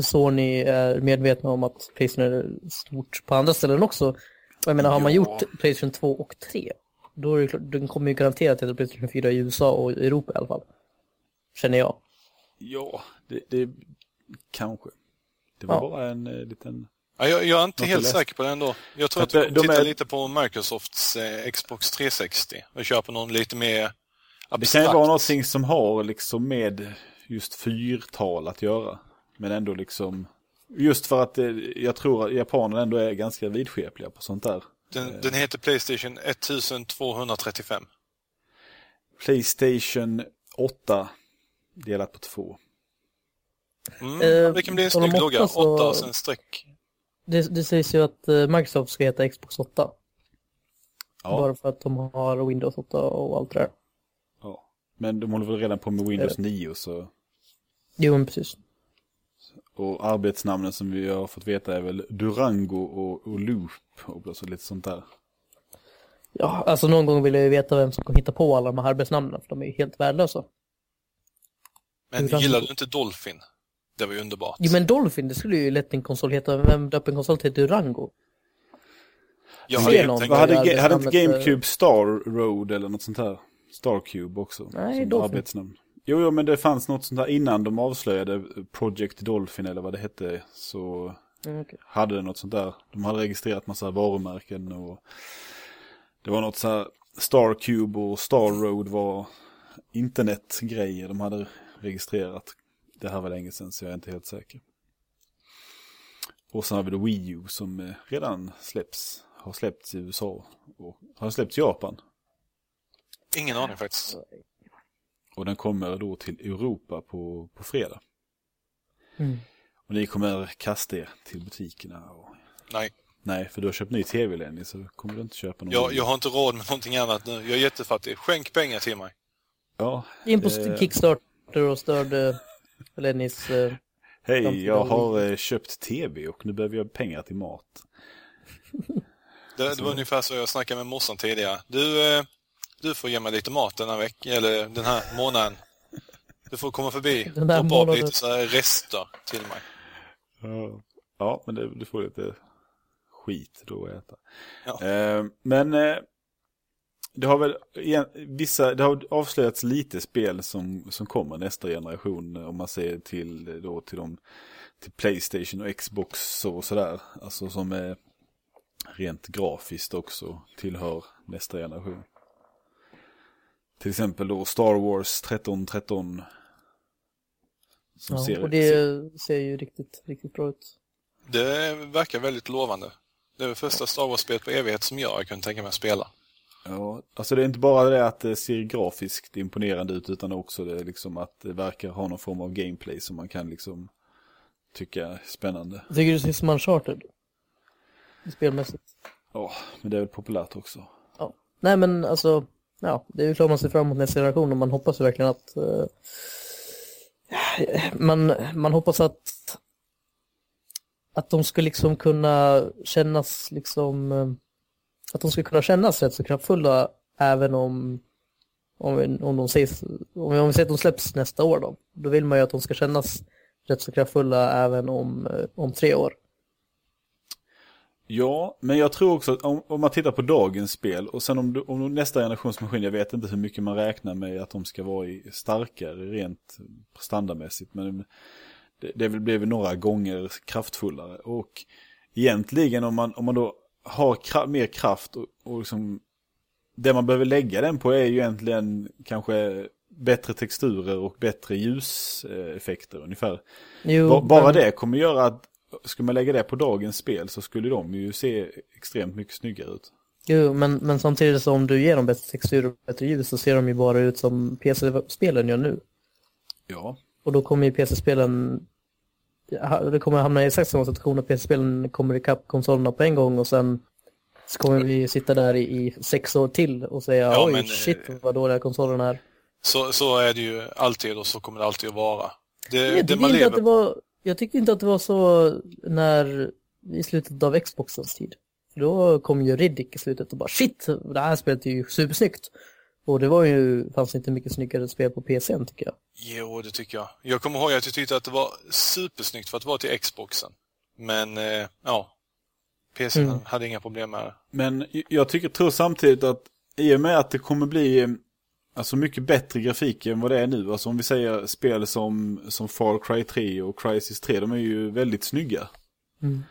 Sony är medvetna om att Playstation är stort på andra ställen också. Jag menar, har man Ja. gjort Playstation 2 och 3, då är det klart, den kommer ju garanterat heta Playstation 4 i USA och Europa i alla fall. Känner jag. Ja, det, det kanske. Det var Ja. bara en eh, liten... Ja, jag, jag är inte helt läst. säker på det ändå. Jag tror att vi att de titta är- lite på Microsofts eh, Xbox 360 och köpa någon lite mer Det kan ju abstrakt. vara någonting som har liksom med just fyrtal att göra. Men ändå liksom... Just för att eh, jag tror att japanerna ändå är ganska vidskepliga på sånt där. Den, den heter Playstation 1235. Playstation 8 delat på två. Mm, Eh, det kan bli en snygg logga. åtta så- 8 och sen streck. Det, det sägs ju att eh, Microsoft ska heta Xbox 8. Ja, Bara för att de har Windows 8 och allt det där. ja. Men de håller väl redan på med Windows 9 så... Jo, men precis. Och arbetsnamnen som vi har fått veta är väl Durango och, och Loop och så lite sånt där. Ja, alltså någon gång vill jag ju veta vem som kommer hitta på alla de här arbetsnamnen, för de är ju helt värdelösa. Men gillar du inte Dolphin? Det var ju underbart. Jo, men Dolphin, det skulle ju lätt en konsol heta. Vem döper en konsol till Durango? jag ser hade ju någon. hade, Ga- hade inte arbetsnamnet, GameCube Star Road eller något sånt här? Starcube också. Nej, som Dolphin. arbetsnamn. Jo, jo, men det fanns något sånt där innan de avslöjade Project Dolphin eller vad det hette. Så Mm, okej. hade det något sånt där. De hade registrerat massa varumärken och det var något så här Starcube och Star Road var internetgrejer de hade registrerat. Det här var länge sedan så jag är inte helt säker. Och sen har vi då Wii U som eh, redan släpps, har släppts i USA och har släppts i Japan. ingen aning faktiskt. Och den kommer då till Europa på, på fredag. Mm. Och ni kommer kasta er till butikerna. Och... Nej, Nej, för du har köpt ny tv Lenny så kommer du inte köpa någon. jag, jag har inte råd med någonting annat nu. Jag är jättefattig. Skänk pengar till mig. Ja, In på det- Kickstarter och störde Lennys... Eh, Hej, jag har eh, köpt tv och nu behöver jag pengar till mat. Det, det var ungefär så jag snackade med morsan tidigare. Du, eh, du får ge mig lite mat den här veckan, eller den här månaden. Du får komma förbi och droppa av lite så här rester till mig. Ja, ja men det, du får lite skit då att äta. Ja. Eh, men eh, det har väl igen, vissa, det har avslöjats lite spel som, som kommer nästa generation om man ser till då till de till Playstation och Xbox och sådär. Alltså som är rent grafiskt också tillhör nästa generation. Till exempel då Star Wars 1313. Som ja, ser, och det ser ju riktigt, riktigt bra ut. Det verkar väldigt lovande. Det är det första Star Wars-spelet på evighet som jag kunde tänka mig att spela. Ja, alltså det är inte bara det att det ser grafiskt imponerande ut utan också det liksom att det verkar ha någon form av gameplay som man kan liksom tycka är spännande. Jag tycker det ser som Uncharted. Spelmässigt. Ja, men det är väl populärt också. Ja. Nej men alltså, ja, det är ju klart man ser fram emot nästa generation och man hoppas ju verkligen att eh, man, man hoppas att att de ska liksom kunna kännas liksom eh, att de ska kunna kännas rätt så kraftfulla även om om, om de sägs, om vi, om vi säger att de släpps nästa år då, då vill man ju att de ska kännas rätt så kraftfulla även om, eh, om tre år. Ja, men jag tror också att om, om man tittar på dagens spel och sen om, om nästa generations maskin, jag vet inte hur mycket man räknar med att de ska vara i, starkare rent standardmässigt, men det, det blir väl några gånger kraftfullare. Och egentligen om man, om man då har kra, mer kraft och, och liksom, det man behöver lägga den på är ju egentligen kanske bättre texturer och bättre ljuseffekter ungefär. Jo, Ba- Bara men- det kommer göra att, skulle man lägga det på dagens spel så skulle de ju se extremt mycket snyggare ut. Jo, men, men samtidigt som du ger dem bättre textur och bättre ljus så ser de ju bara ut som PC-spelen gör nu. Ja. Och då kommer ju PC-spelen, det kommer hamna i exakt samma situation att PC-spelen kommer ikapp konsolerna på en gång och sen så kommer vi sitta där i, sex år till och säga Ja, oj men, shit eh, vad dåliga konsolerna är. Så, så är det ju alltid och så kommer det alltid att vara. Det, Jag det man lever att det var, jag tyckte inte att det var så när i slutet av Xboxens tid. Då kom ju Riddick i slutet och bara shit, det här spelet är ju supersnyggt. Och det var ju, fanns inte mycket snyggare spel på PCn tycker jag. Jo, det tycker jag. Jag kommer ihåg att jag tyckte att det var supersnyggt för att vara till Xboxen. Men, eh, ja. PC Mm. hade inga problem med det. Men jag tycker, tror samtidigt att i och med att det kommer bli alltså mycket bättre grafik än vad det är nu. Alltså om vi säger spel som, som Far Cry 3 och Crysis 3, de är ju väldigt snygga. Mm.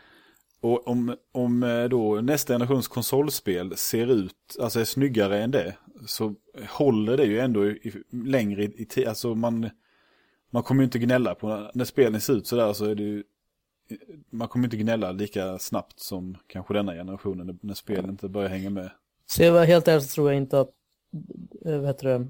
Och om, om eh, då nästa generations konsolspel ser ut, alltså är snyggare än det, så håller det ju ändå i, i, längre i, i tid. Alltså man, man kommer ju inte gnälla på, när spelen ser ut sådär så är det ju, man kommer inte gnälla lika snabbt som kanske denna generationen när, när spelen inte börjar hänga med. Så jag var helt ärligt så tror jag inte att, eh, vad heter det,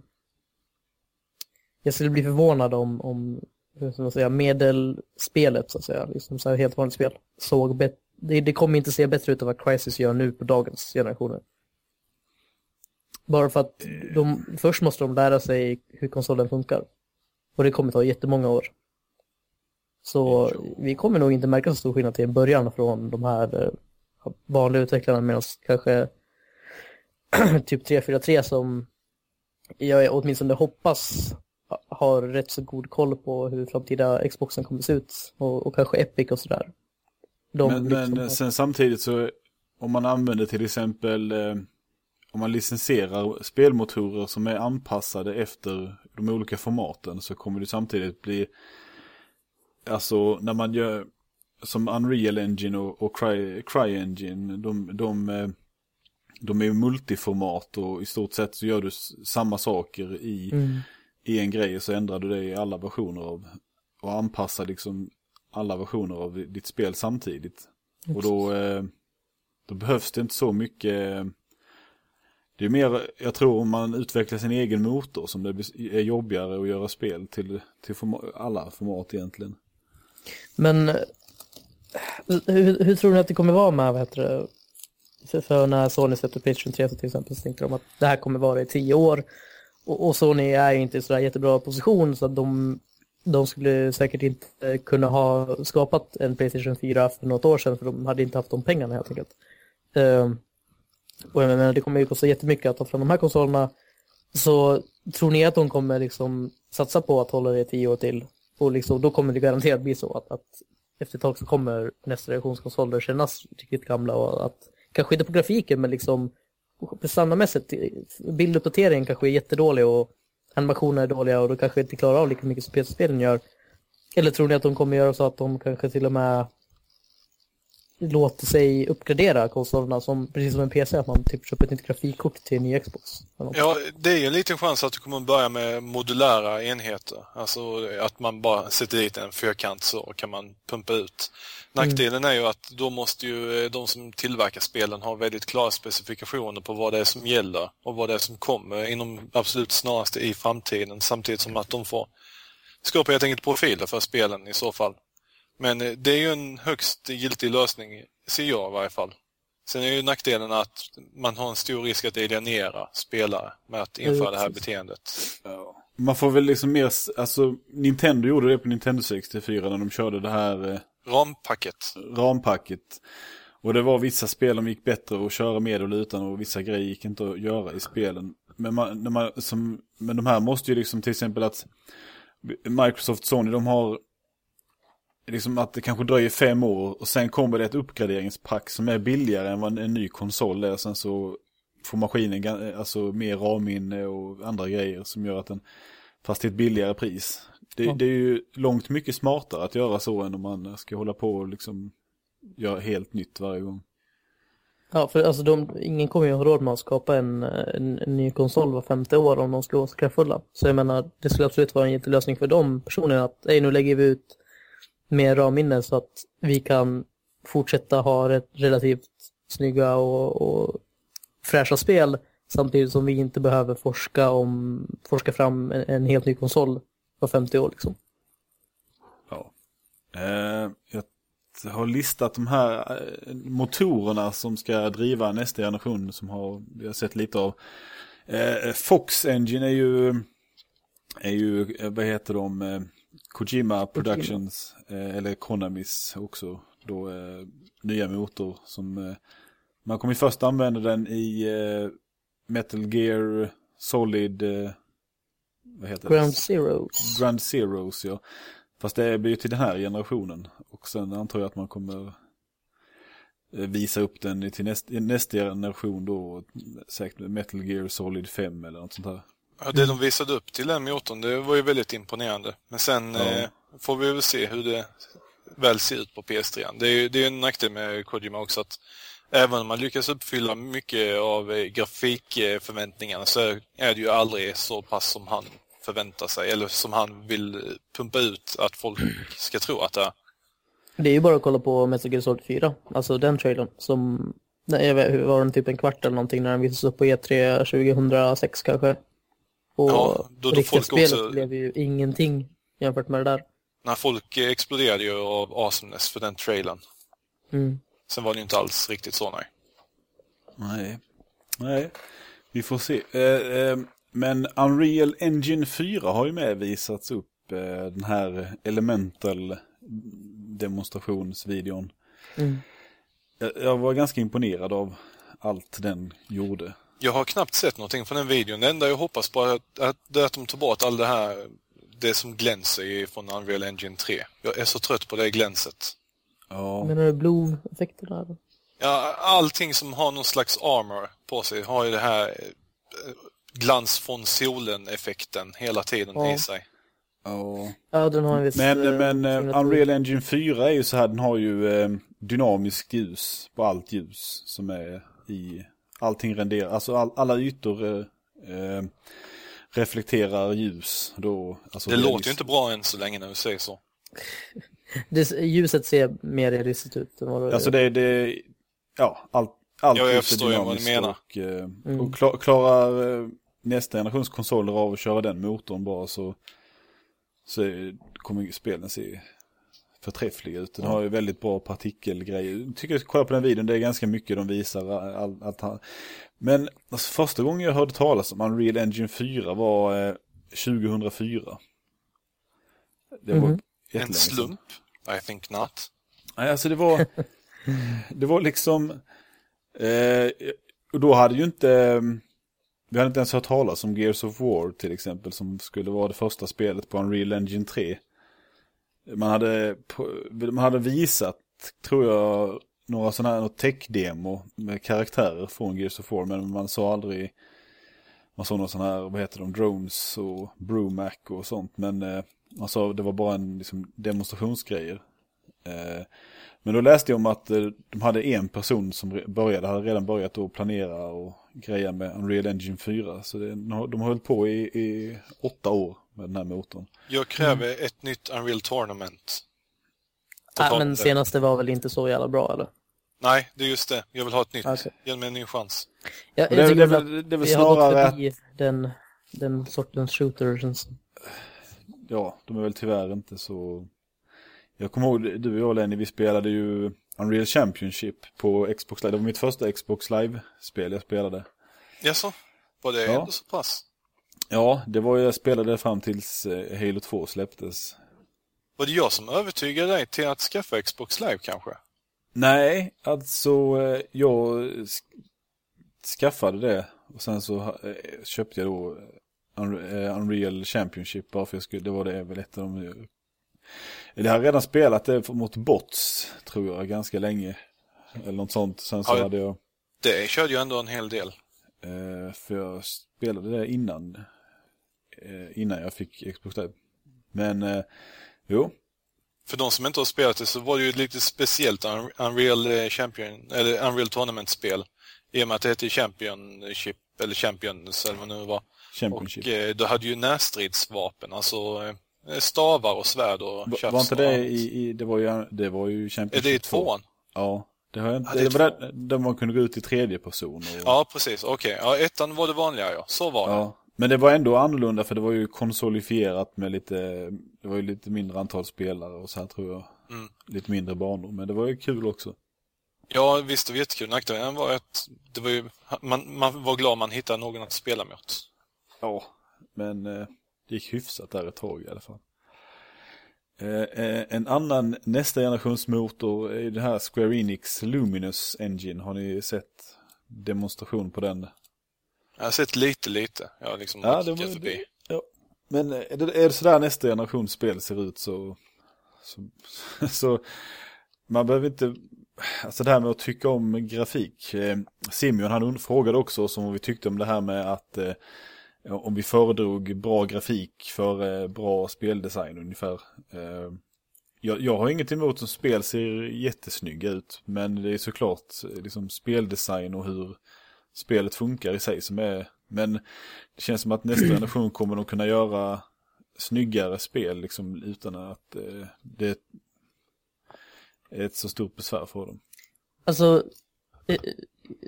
jag skulle bli förvånad om, om hur ska man säga, medelspelet så att säga, liksom så här helt vanligt spel, såg bättre, det, det kommer inte se bättre ut än vad Crisis gör nu på dagens generationer. Bara för att de, först måste de lära sig hur konsolen funkar. Och det kommer ta jättemånga år. Så vi kommer nog inte märka så stor skillnad till en början från de här eh, vanliga utvecklarna medan kanske typ 343 som jag åtminstone hoppas har rätt så god koll på hur framtida Xboxen kommer se ut och, och kanske Epic och sådär. De men, liksom men sen samtidigt så om man använder till exempel eh, om man licensierar spelmotorer som är anpassade efter de olika formaten så kommer det samtidigt bli alltså när man gör som Unreal Engine och, och Cry, CryEngine de, de, eh, de är multiformat och i stort sett så gör du samma saker i, mm. i en grej så ändrar du det i alla versioner av och anpassar liksom alla versioner av ditt spel samtidigt. Just. Och då, eh, då behövs det inte så mycket det är mer, jag tror om man utvecklar sin egen motor som det är jobbigare att göra spel till, till forma, alla format egentligen. Men eh, hur, hur, tror ni att det kommer vara med, vad heter det, för, för när Sony släppte Playstation 3 till exempel så tänkte de att det här kommer vara i tio år. Och, och Sony är ju inte i sådär jättebra position så att de, de skulle säkert inte kunna ha skapat en Playstation 4 för något år sedan för de hade inte haft de pengarna helt enkelt. Uh, och jag menar, det kommer ju kosta jättemycket att ta fram de här konsolerna. Så tror ni att de kommer liksom satsa på att hålla det i tio år till? Och liksom, då kommer det garanterat bli så att, att efter ett tag så kommer nästa generations konsoler kännas riktigt gamla och att kanske inte på grafiken men liksom prestandamässigt, bilduppdateringen kanske är jättedålig och animationerna är dåliga och då kanske inte klarar av lika mycket som PC-spelen gör. Eller tror ni att de kommer göra så att de kanske till och med låter sig uppgradera konsolerna som, precis som en PC, att man typ köper ett nytt grafikkort till en ny Xbox. Ja, det är ju en liten chans att du kommer börja med modulära enheter. Alltså att man bara sätter dit en fyrkant så kan man pumpa ut. Nackdelen mm. är ju att då måste ju eh, de som tillverkar spelen ha väldigt klara specifikationer på vad det är som gäller och vad det är som kommer inom absolut snaraste i framtiden samtidigt som att de får skapa helt enkelt profiler för spelen i så fall. Men eh, det är ju en högst giltig lösning, ser jag i varje fall. Sen är ju nackdelen att man har en stor risk att alienera spelare med att införa det här beteendet. Man får väl liksom mer, alltså Nintendo gjorde det på Nintendo 64 när de körde det här eh, Rampacket. Rampacket. Och det var vissa spel som gick bättre att köra med och utan och vissa grejer gick inte att göra i spelen. Men, man, när man, som, men de här måste ju liksom till exempel att Microsoft Sony de har liksom att det kanske dröjer fem år och sen kommer det ett uppgraderingspack som är billigare än vad en ny konsol är. Sen så får maskinen alltså mer RAM-minne och andra grejer som gör att den, fast till ett billigare pris. Det, ja. det, är ju långt mycket smartare att göra så än om man ska hålla på och liksom göra helt nytt varje gång. Ja, för alltså de, ingen kommer ju ha råd med att skapa en, en, en ny konsol var femte år om de ska vara så kraftfulla. Så jag menar, det skulle absolut vara en jättelösning för de personerna att, nu lägger vi ut mer RAM-minne så att vi kan fortsätta ha ett relativt snygga och, och fräscha spel samtidigt som vi inte behöver forska om forska fram en, en helt ny konsol var 50 år liksom. Ja. Eh, jag har listat de här eh, motorerna som ska driva nästa generation som har, vi har sett lite av. Eh, Fox Engine är ju, är ju, eh, vad heter de, eh, Kojima Productions, eh, eller Konamis också, då eh, nya motor som eh, man kommer först använda den i eh, Metal Gear Solid, eh, vad heter Ground det? Zeroes. Ground Zeroes, ja. Fast det blir till den här generationen. Och sen antar jag att man kommer visa upp den till näst, nästa generation då, säkert Metal Gear Solid 5 eller något sånt här. Ja, det de visade upp till den motorn, det var ju väldigt imponerande. Men sen ja. eh, får vi väl se hur det väl ser ut på PS3. Det är ju det är en nackdel med Kojima också att även om man lyckas uppfylla mycket av eh, grafikförväntningarna så är det ju aldrig så pass som han förväntar sig eller som han vill pumpa ut att folk ska tro att det är. Det är ju bara att kolla på Metal Gear Solid 4, alltså den trailern som nej, var den typ en kvart eller någonting när den visades upp på E3 2006 kanske. Och ja, då, då riktiga spelet också... blev ju ingenting jämfört med det där. När folk exploderade ju av awesomeness för den trailern. Mm. Sen var det ju inte alls riktigt så, nej. Nej. Nej, vi får se. Eh, eh, men Unreal Engine 4 har ju med visats upp eh, den här Elemental demonstrationsvideon. Mm. Jag, jag var ganska imponerad av allt den gjorde. Jag har knappt sett någonting från den videon. Det enda jag hoppas på är att, att, det är att de tar bort all det här, det som glänser från Unreal Engine 3. Jag är så trött på det glänset. Ja, Menar du blue-effekterna? Ja, allting som har någon slags armor på sig har ju det här eh, glans från solen-effekten hela tiden Ja. i sig. ja. Ja, den har en viss... Men, eh, men signatur. Unreal Engine 4 är ju så här, den har ju eh, dynamisk ljus på allt ljus som är i allting renderar. Alltså all, alla ytor eh, eh, reflekterar ljus. Då, alltså Det är låter ju liksom- inte bra än så länge när du säger så. Det, ljuset ser mer realistiskt ut än vad det Alltså det, det ja, allt, allt Ja, jag är förstår ju vad du menar. Och, eh, Mm. och klar, klarar eh, nästa generations konsoler av att köra den motorn bara så, så är- kommer ju spelen se förträffliga ut. Den har ju väldigt bra partikelgrejer. Jag tycker kolla på den videon, det är ganska mycket de visar. All, allt här. Men alltså, första gången jag hörde talas om Unreal Engine 4 var eh, 2004. Det var Mhm. En slump? I think not. Nej, alltså det var, det var liksom, eh, och då hade ju inte, eh, vi hade inte ens hört talas om Gears of War till exempel, som skulle vara det första spelet på Unreal Engine 3. Man hade, man hade visat, tror jag, några sådana här tech-demo med karaktärer från Gears of War, men man sa aldrig, man såg några sådana här, vad heter de, drones och Brumac och sånt, men eh, man sa det var bara en liksom, demonstrationsgrejer. Eh, Men då läste jag om att eh, de hade en person som började, hade redan börjat att planera och greja med Unreal Engine 4. Så det, de har de har hållit på i, i åtta år med den här motorn. Jag kräver ett nytt Unreal Tournament. Nej, Totalt- men senaste var väl inte så jävla bra eller? Nej, det är just det. Jag vill ha ett nytt. Okej. Ge mig en ny chans. Jag, Det, jag det, väl- att det är väl vi har gått snarare att, förbi den, den sortens shooter känns ja, de är väl tyvärr inte så... Jag kommer ihåg, du och jag Lenny, vi spelade ju Unreal Championship på Xbox Live. Det var mitt första Xbox Live-spel jag spelade. Jaså? Var det Ja. ändå så pass? Ja, det var jag spelade fram tills eh, Halo 2 släpptes. Var det jag som övertygade dig till att skaffa Xbox Live kanske? Nej, alltså eh, jag sk- skaffade det och sen så eh, köpte jag då Unre- Unreal Championship bara för jag skulle, det var det väl ett av de Jag har redan spelat det mot bots tror jag ganska länge. Eller något sånt. Sen så Ja. hade jag, Det körde ju ändå en hel del. för jag spelade det innan, innan jag fick Xbox Live. Men, eh, jo, För de som inte har spelat det så var det ju ett lite speciellt Un- Unreal eh, Champion, eller Unreal Tournament-spel. I och med att det hette Championship, eller Champions, eller vad det nu var. Championship. Och eh, du hade ju närstridsvapen, alltså eh, stavar och svärd och Va- var inte det i, i, det var ju, det var ju Är Championship det i 2. tvåan? Ja, det har jag inte. Ja, det är det var där, där man kunde gå ut i tredje person. Och, Ja, precis. Okej. Ja, ettan var det vanliga, ja. Så var det. Men det var ändå annorlunda för det var ju konsolifierat med lite, det var ju lite mindre antal spelare och så här tror jag. Mm. Lite mindre banor, men det var ju kul också. Ja, visst, det var jättekul. Nackdelen var att det var ju, man, man var glad man hittade någon att spela mot. Ja, men eh, det gick hyfsat där ett tag i alla fall. Eh, eh, en annan nästa generations motor är det här Square Enix Luminous Engine. Har ni sett demonstration på den? Jag har sett lite, lite. Jag har liksom Ja, det förbi. det, ja. Men eh, är det, är det sådär nästa generations spel ser ut så, så, så man behöver inte, alltså det här med att tycka om grafik. Eh, Simeon han frågade också oss om vi tyckte om det här med att eh, om vi föredrog bra grafik för eh, bra speldesign ungefär. Eh, jag, jag har inget emot att spel ser jättesnygga ut, men det är såklart eh, liksom speldesign och hur spelet funkar i sig som är, men det känns som att nästa generation kommer att kunna göra snyggare spel liksom utan att eh, det är ett så stort besvär för dem. Alltså, eh,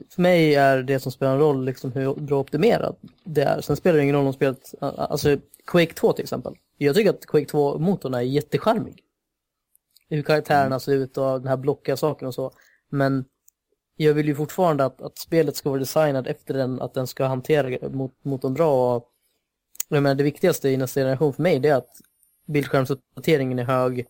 för mig är det som spelar en roll liksom hur bra optimerat det är. Sen spelar det ingen roll om spelet, alltså Quake 2 till exempel. Jag tycker att Quake 2-motorn är jättecharmig. Hur karaktärerna ser ut och den här blockiga saken och så. Men jag vill ju fortfarande att, att spelet ska vara designat efter den, att den ska hantera mot, mot de bra. Och, jag menar, det viktigaste i nästa generation för mig det är att bildskärmsuppdateringen är hög.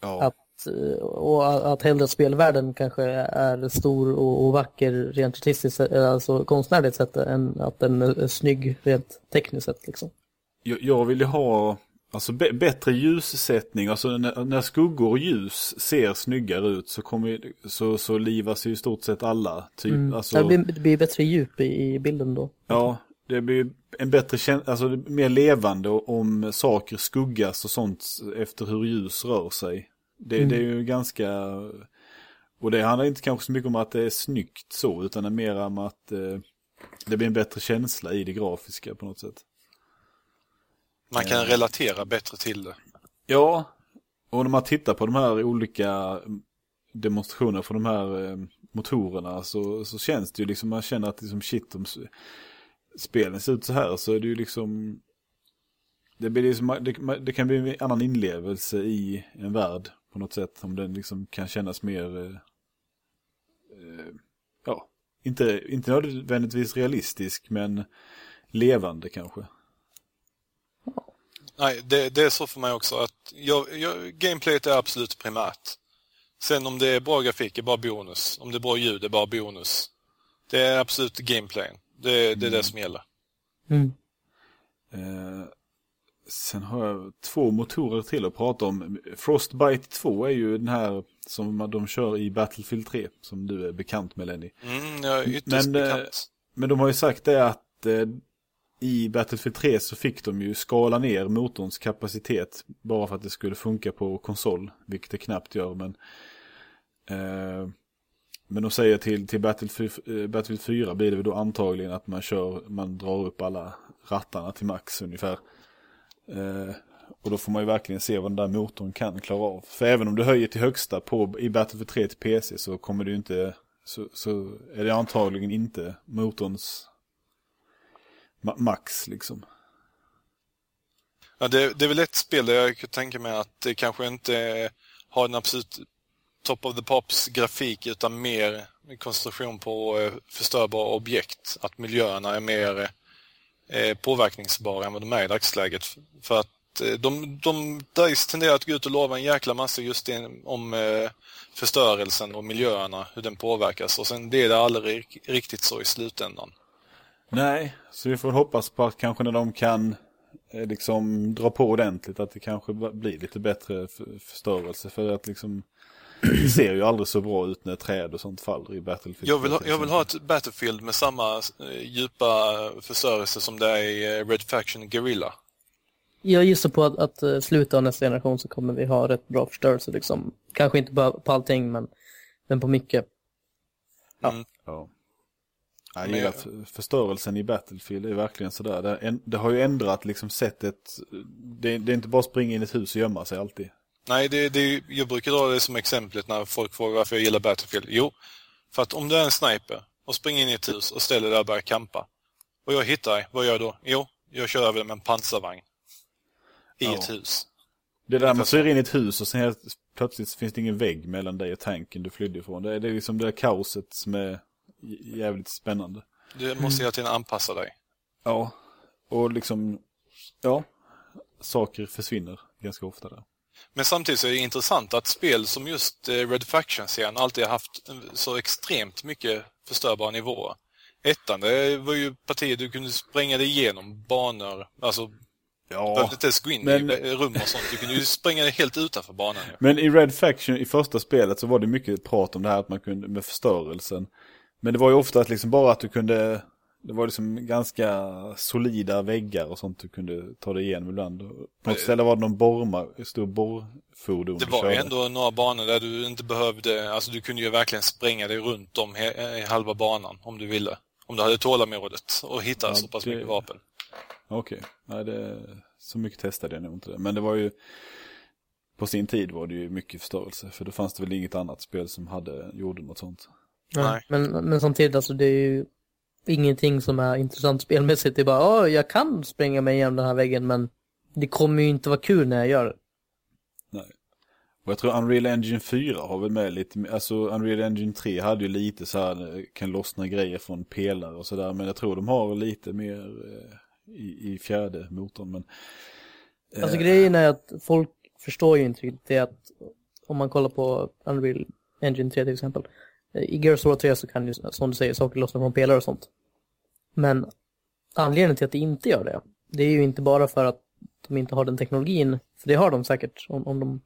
Ja. Att, eh, och att hellre spelvärlden kanske är stor och, och vacker rent artistiskt, eh, alltså konstnärligt sett, än att den är snygg rent tekniskt sett. Liksom. Jag, jag vill ju ha alltså, bättre ljussättning. Alltså när, när, skuggor och ljus ser snyggare ut så, kommer, så, så livas ju i stort sett alla. Typ, mm. alltså, det, blir, det blir bättre djup i, i bilden då. Ja, det blir en bättre känsla, alltså mer levande om saker skuggas och sånt efter hur ljus rör sig. Det, mm. det är ju ganska... Och det handlar inte kanske så mycket om att det är snyggt så, utan det är mer om att eh, det blir en bättre känsla i det grafiska på något sätt. Man kan eh. relatera bättre till det. Ja, och när man tittar på de här olika demonstrationerna för de här eh, motorerna så, så känns det ju liksom, man känner att liksom shit, om spelen ser ut så här så är det ju liksom det, blir liksom, det, det, kan bli en annan inlevelse i en värld på något sätt. Om den liksom kan kännas mer, eh, eh, ja, inte, inte nödvändigtvis realistisk men levande kanske. Nej, det, det, är så för mig också att jag, jag, gameplayet är absolut primärt. Sen om det är bra grafik är bara bonus. Om det är bra ljud är bara bonus. Det är absolut gameplayen. Det, det är mm. det som gäller. Mm. Eh, Sen har jag två motorer till att prata om. Frostbite 2 är ju den här som de kör i Battlefield 3. Som du är bekant med Lenny. Mm, jag är ytterst men, eh, bekant. Men de har ju sagt det att eh, i Battlefield 3 så fick de ju skala ner motorns kapacitet. Bara för att det skulle funka på konsol. Vilket det knappt gör men. Eh, men de säger till, till Battlefield, eh, Battlefield 4 blir det då antagligen att man kör, man drar upp alla rattarna till max ungefär. Eh, och då får man ju verkligen se vad den där motorn kan klara av. För även om du höjer till högsta på, i Battlefield 3 till PC så kommer du inte, så, så är det antagligen inte motorns max liksom. Ja, det, det är väl ett spel där jag kan tänka mig att det kanske inte har en absolut top of the pops grafik utan mer koncentration på eh, förstörbara objekt. Att miljöerna är mer eh, påverkningsbara än vad de är i dagsläget. För att eh, de, de DICE tenderar att gå ut och lova en jäkla massa just in, om eh, förstörelsen och miljöerna, hur den påverkas. Och sen blir det aldrig riktigt så i slutändan. Nej, så vi får hoppas på att kanske när de kan eh, liksom dra på ordentligt att det kanske blir lite bättre förstörelse. För att liksom det ser ju aldrig så bra ut när träd och sånt faller i Battlefield. Jag vill ha, jag vill ha ett Battlefield med samma eh, djupa förstörelse som det är i eh, Red Faction Guerrilla. Jag gissar på att, att slutet av nästa generation så kommer vi ha rätt bra förstörelse liksom. Kanske inte på, på allting men, men på mycket. Ja. Mm. ja. Jag gillar förstörelsen i Battlefield, är verkligen sådär. Det, det har ju ändrat liksom sättet, det, det är inte bara springa in i ett hus och gömma sig alltid. Nej, det, det, jag brukar dra det som exemplet när folk frågar varför jag gillar Battlefield. Jo, för att om du är en sniper och springer in i ett hus och ställer dig där och börjar kampa och jag hittar dig, vad gör jag då? Jo, jag kör över med en pansarvagn i ja. ett hus. Det där man syr in i ett hus och sen helt plötsligt finns det ingen vägg mellan dig och tanken du flydde ifrån. Det är, det är liksom det där kaoset som är jävligt spännande. Du måste hela tiden anpassa dig. Ja, och liksom, ja, saker försvinner ganska ofta där. Men samtidigt så är det intressant att spel som just eh, Red Faction-serien alltid har haft så extremt mycket förstörbara nivåer. Ettan, det var ju partier du kunde spränga dig igenom banor, alltså Ja, behövde inte ens gå in men... i rum och sånt. Du kunde ju springa dig helt utanför banan. Men i Red Faction, i första spelet, så var det mycket prat om det här att man kunde, med förstörelsen. Men det var ju ofta att liksom bara att du kunde det var liksom ganska solida väggar och sånt du kunde ta dig igenom ibland. På något ställe var det någon borrma, stor borrfordon. Det var ju ändå några banor där du inte behövde, alltså du kunde ju verkligen spränga dig runt om he, halva banan om du ville. Om du hade tålamodet och hitta ja, så pass det... mycket vapen. Okej, okay. nej det, så mycket testade jag nog inte det. Men det var ju, på sin tid var det ju mycket förstörelse. För då fanns det väl inget annat spel som hade, gjorde något sånt. Nej. Men, men samtidigt, alltså det är ju ingenting som är intressant spelmässigt. Det är bara, åh, jag kan spränga mig igenom den här väggen, men det kommer ju inte vara kul när jag gör det. Nej. Och jag tror Unreal Engine 4 har väl med lite, alltså Unreal Engine 3 hade ju lite så här, kan lossna grejer från pelare och sådär. Men jag tror de har lite mer eh, i, i fjärde motorn. Men, eh. Alltså grejen är att folk förstår ju inte riktigt det att om man kollar på Unreal Engine 3 till exempel. I Gears of War 3 så kan ju, som du säger, saker lossna från pelare och sånt. Men anledningen till att det inte gör det, det är ju inte bara för att de inte har den teknologin, för det har de säkert om, om de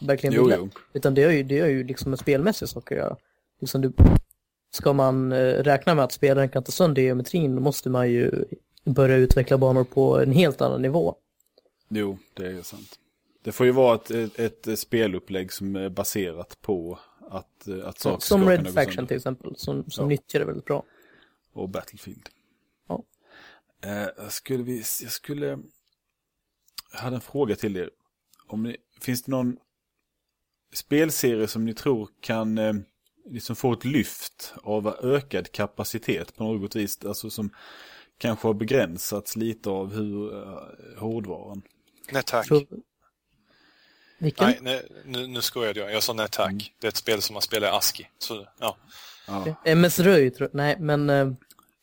verkligen vill. Jo, Utan det är ju, det är ju liksom en spelmässig sak att göra. Liksom du, ska man eh, räkna med att spelaren kan ta sönder geometrin, då måste man ju börja utveckla banor på en helt annan nivå. Jo, det är sant. Det får ju vara ett, ett, ett spelupplägg som är baserat på att, att saker Som Red Faction till exempel, som, som ja. nyttjar det väldigt bra. Och Battlefield. Ja. Eh, skulle vi, jag skulle... Jag hade en fråga till er. Om ni, finns det någon spelserie som ni tror kan eh, liksom få ett lyft av ökad kapacitet på något vis? Alltså som kanske har begränsats lite av hur uh, hårdvaran. NetHack. Tror... Vilken? Nej, nej, nu, nu skojade jag. Jag sa NetHack. Mm. Det är ett spel som man spelar i ASCII. Så, ja. ja. MS Röj, tror jag. Nej, men... Uh...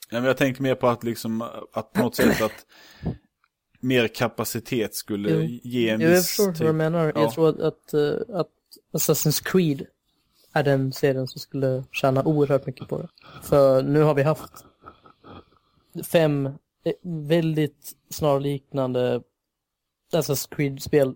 Ja, men jag tänker mer på att liksom, att på något sätt att mer kapacitet skulle jo. ge en viss... Jag förstår typ... vad du menar. Ja. Jag tror att, att, eh, att Assassin's Creed är den serien som skulle tjäna oerhört mycket på det. För nu har vi haft fem eh, väldigt snarliknande Assassin's Creed-spel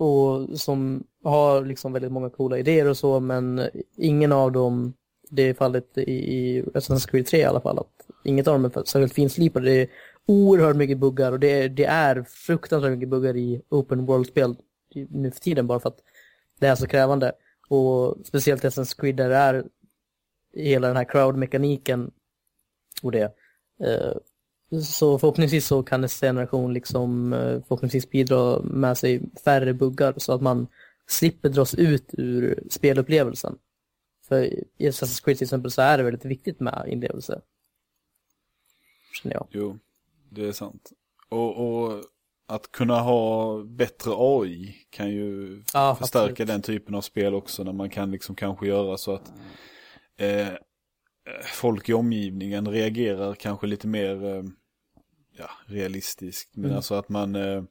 och som har liksom väldigt många coola idéer och så men ingen av dem, det är fallet i, i Assassin's Creed 3 i alla fall, att inget av dem är särskilt finslipade. Det är oerhört mycket buggar och det är, det är fruktansvärt mycket buggar i open world-spel nu för tiden bara för att det är så krävande. Och speciellt Assassin's Creed där det är hela den här crowd-mekaniken och det. Eh, så förhoppningsvis så kan nästa generation liksom eh, förhoppningsvis bidra med sig färre buggar så att man slipper dras ut ur spelupplevelsen. För i Assassin's Creed till exempel så är det väldigt viktigt med inlevelse. Känner jag. Jo, det är sant. Och, och att kunna ha bättre AI kan ju ja, förstärka absolut. den typen av spel också. När man kan liksom kanske göra så att eh, folk i omgivningen reagerar kanske lite mer eh, ja, realistiskt. Men mm. alltså att man, eh,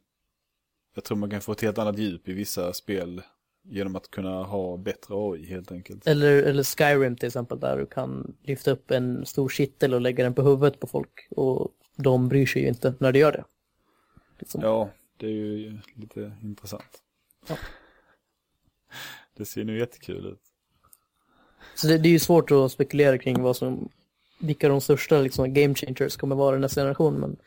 jag tror man kan få ett helt annat djup i vissa spel genom att kunna ha bättre AI helt enkelt. Eller, eller Skyrim till exempel där du kan lyfta upp en stor kittel och lägga den på huvudet på folk. Och de bryr sig ju inte när du gör det. Liksom. Ja, det är ju lite intressant. Ja. Det ser nu jättekul ut. Så det, det, är ju svårt att spekulera kring vad som, vilka de största liksom, game changers kommer vara i nästa generation. Men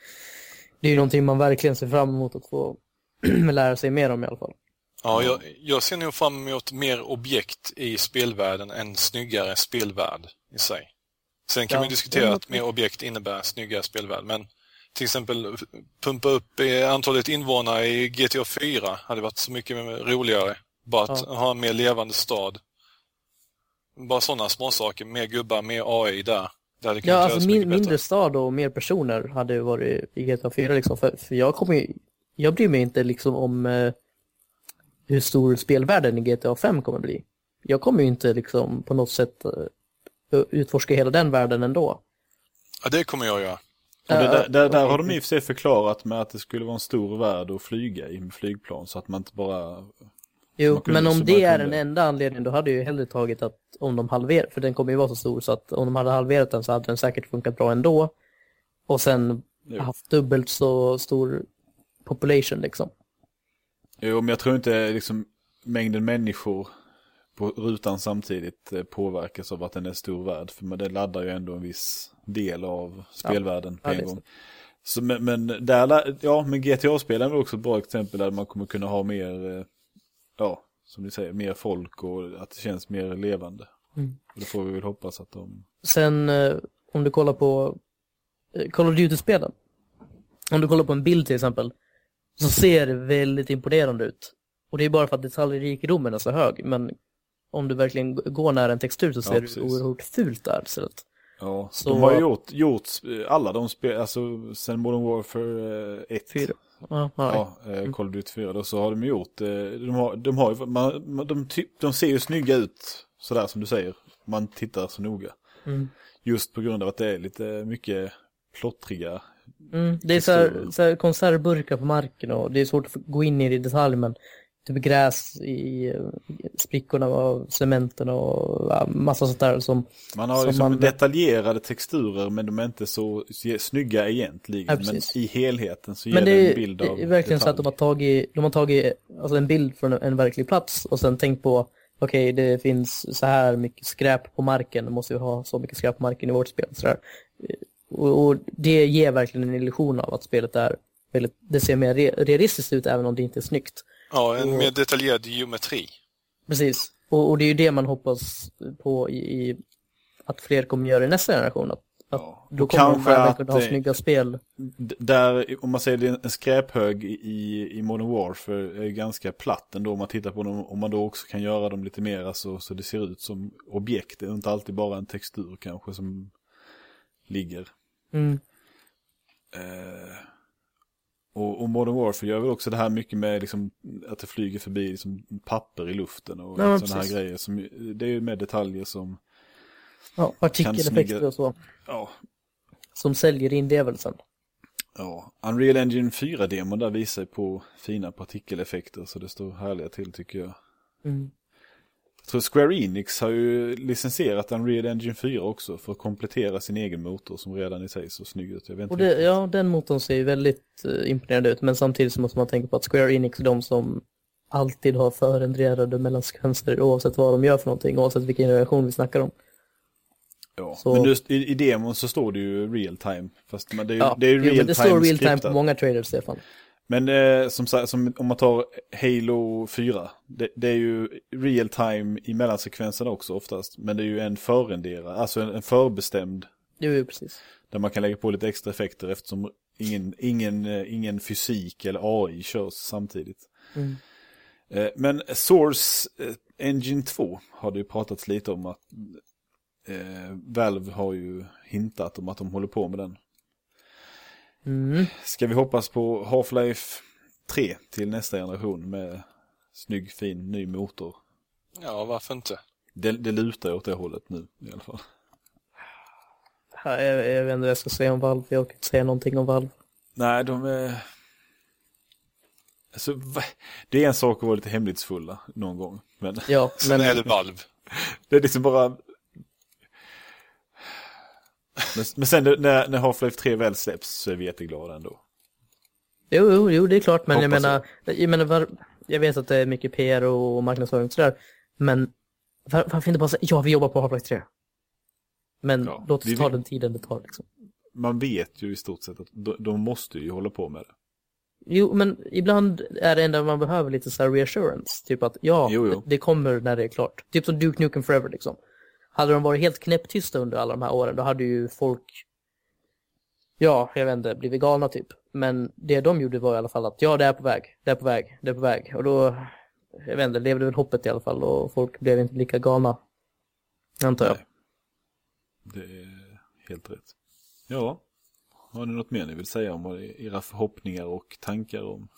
det är ju någonting man verkligen ser fram emot att få lära sig mer om i alla fall. Ja, jag, jag ser nog fram emot mer objekt i spelvärlden än snyggare spelvärld i sig. Sen kan ja, vi diskutera att mer objekt innebär snyggare spelvärld, men till exempel pumpa upp antalet invånare i GTA 4 hade varit så mycket roligare. Bara att ja. ha en mer levande stad. Bara sådana små saker, mer gubbar, mer AI där. Ja, alltså min, mindre stad och mer personer hade varit i GTA 4 liksom. För, för jag kommer ju, jag bryr mig inte liksom om eh, hur stor spelvärlden i GTA 5 kommer bli. Jag kommer ju inte liksom på något sätt eh, utforska hela den världen ändå. Ja, det kommer jag göra. Och det, där, där, där har de i och för sig förklarat med att det skulle vara en stor värld att flyga i med flygplan så att man inte bara... Jo, men om det är den enda anledningen då hade jag ju hellre tagit att om de halverar, för den kommer ju vara så stor så att om de hade halverat den så hade den säkert funkat bra ändå. Och sen jo. haft dubbelt så stor population liksom. Jo, men jag tror inte liksom mängden människor på rutan samtidigt eh, påverkas av att den är stor värld. För det laddar ju ändå en viss del av spelvärlden ja. på en gång. Så, men, men där, ja, men GTA-spelen är också ett bra exempel där man kommer kunna ha mer, eh, ja, som ni säger, mer folk och att det känns mer levande. Mm. Det får vi väl hoppas att de... Sen eh, om du kollar på Call of Duty-spelen. Om du kollar på en bild till exempel. Så ser det väldigt imponerande ut. Och det är bara för att detaljrikedomen är så hög. Men om du verkligen går nära en textur så ser ja, det oerhört fult där istället. Ja, så... de har gjort, gjort alla de spel, alltså sen Modern Warfare 1. Eh, Ja, ja. Eh, Call of Duty 4 då, så har de gjort, eh, de har, de har ju, man, man, de, ty, de ser ju snygga ut, sådär som du säger, man tittar så noga. Mm. Just på grund av att det är lite mycket plottriga. Mm, det är så här, så här konservburkar på marken och det är svårt att gå in i det i detalj men typ gräs i sprickorna av cementen och massa sånt där som Man har Som liksom man- detaljerade texturer men de är inte så snygga egentligen. Ja, men i helheten så ger Men det det en bild av det är verkligen så att de detalj. har tagit, de har tagit alltså en bild från en verklig plats och sen tänkt på okej det finns så här mycket skräp på marken, då måste vi ha så mycket skräp på marken i vårt spel. Så. Och, och det ger verkligen en illusion av att spelet är väldigt, det ser mer re, realistiskt ut även om det inte är snyggt. Ja, en Och- mer detaljerad geometri. Precis, och, och det är ju det man hoppas på i, i att fler kommer göra i nästa generation. Att, att Ja. Då Och kommer kanske att kunna ha det- snygga spel. Där, om man säger det är en skräphög i, i Modern Warfare är ganska platt ändå om man tittar på dem. Om man då också kan göra dem lite mer så, så det ser ut som objekt. Det är inte alltid bara en textur kanske som ligger. Mm. Eh, och, och Modern Warfare gör väl också det här mycket med liksom, att det flyger förbi liksom, papper i luften och Ja, sådana här grejer. Som, det är ju med detaljer som, Ja, partikeleffekter snygga- och så. ja, Som säljer inlevelsen. Ja, Unreal Engine 4-demon där visar på fina partikeleffekter så det står härliga till tycker jag. Mm. Jag tror Square Enix har ju licensierat Unreal Engine 4 också för att komplettera sin egen motor som redan i sig så snygg ut. Jag vet inte Och det, ja, den motorn ser ju väldigt eh, imponerande ut, men samtidigt så måste man tänka på att Square Enix är de som alltid har förrenderade mellansekvenser oavsett vad de gör för någonting, oavsett vilken generation vi snackar om. ja. så- Men just i, i demon så står det ju real time. Fast men det är ju, Ja, det är ju jo, real det time står real time på många trailers, Stefan. Men eh, som, som om man tar Halo 4, det, det är ju real time i mellansekvenserna också oftast. Men det är ju en förrenderad, alltså en, en förbestämd Jo, jo, precis. Där man kan lägga på lite extra effekter eftersom ingen, ingen, eh, ingen fysik eller AI körs samtidigt. Mm. Eh, Men Source eh, Engine 2 har det ju pratats lite om att eh, Valve har ju hintat om att de håller på med den. Mm. Ska vi hoppas på Half-Life 3 till nästa generation med snygg, fin, ny motor? Ja, varför inte? Det, det lutar åt det hållet nu i alla fall. Ja, Jag, jag vet inte vad jag ska säga om Valve, jag kan inte säga någonting om Valve. Nej, de är... Alltså, det är en sak att vara lite hemlighetsfulla någon gång. Men Ja, Sen men är det Valve. det är liksom bara... Men, men sen när, när Half-Life 3 väl släpps så är vi jätteglada ändå. Jo, jo, jo, det är klart, men jag menar, jag menar var, jag vet att det är mycket PR och marknadsföring och sådär, men var, varför inte bara säga, ja, vi jobbar på Half-Life 3. Men Ja, låt oss ta den tiden det tar liksom. Man vet ju i stort sett att de, de måste ju hålla på med det. Jo, men ibland är det enda man behöver lite så här reassurance, typ att ja, Jo, jo. Det, det kommer när det är klart. Typ som Duke Nukem Forever liksom. Hade de varit helt knäpptysta under alla de här åren, då hade ju folk, ja, jag vet inte, blivit galna typ. Men det de gjorde var i alla fall att ja, det är på väg, det är på väg, det är på väg. Och då, jag vet inte, levde väl hoppet i alla fall och folk blev inte lika galna. Antar jag. Nej. Det är helt rätt. Ja, har ni något mer ni vill säga om era förhoppningar och tankar om?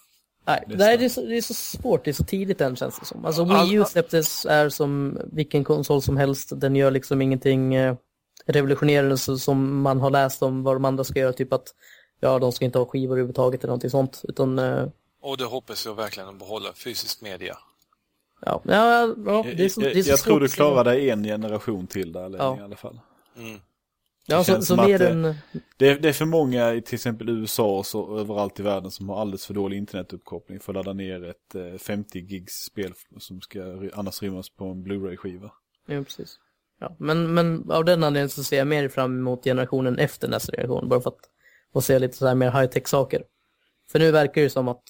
Nej, det, är så, det är så svårt, det är så tidigt än känns det som. Alltså All- Wii U släpptes är som vilken konsol som helst, den gör liksom ingenting eh, revolutionerande som man har läst om vad de andra ska göra, typ att ja, de ska inte ha skivor överhuvudtaget eller någonting sånt, utan eh, Och det hoppas jag verkligen att behålla fysisk media. ja, ja, ja det är så, det är jag så jag svårt tror du klarar dig en generation till där Ja. i alla fall. Mm. Ja, det så, känns så som mer det- än, Det är, det är för många i till exempel USA och så överallt i världen som har alldeles för dålig internetuppkoppling för att ladda ner ett eh, 50 gigs spel som ska annars rymmas på en Blu-ray-skiva. ja precis. Ja, men, men av den anledningen så ser jag mer fram emot generationen efter nästa generation, bara för att få se lite så här mer high-tech saker. För nu verkar det som att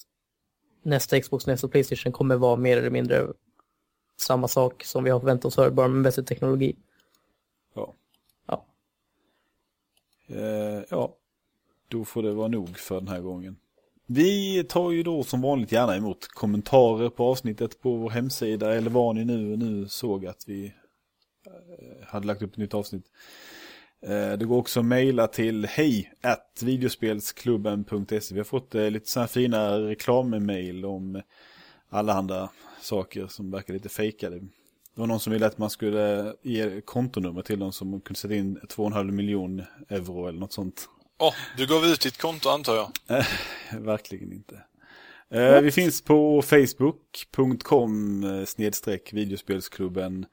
nästa Xbox, nästa Playstation kommer vara mer eller mindre samma sak som vi har förväntat oss förut, bara med bättre teknologi. Ja. Ja. Eh, ja, då får det vara nog för den här gången. Vi tar ju då som vanligt gärna emot kommentarer på avsnittet på vår hemsida eller var ni nu, nu såg att vi eh, hade lagt upp ett nytt avsnitt. Eh, det går också att mejla till hej at videospelsklubben.se. Vi har fått eh, lite sådana här fina reklammejl om allehanda saker som verkar lite fejkade. Det var någon som ville att man skulle ge kontonummer till dem som kunde sätta in 2,5 miljon euro eller något sånt. Åh, oh, du gav ut ditt konto antar jag? Verkligen inte. Eh, vi finns på facebook.com eh, snedstreck videospelsklubben.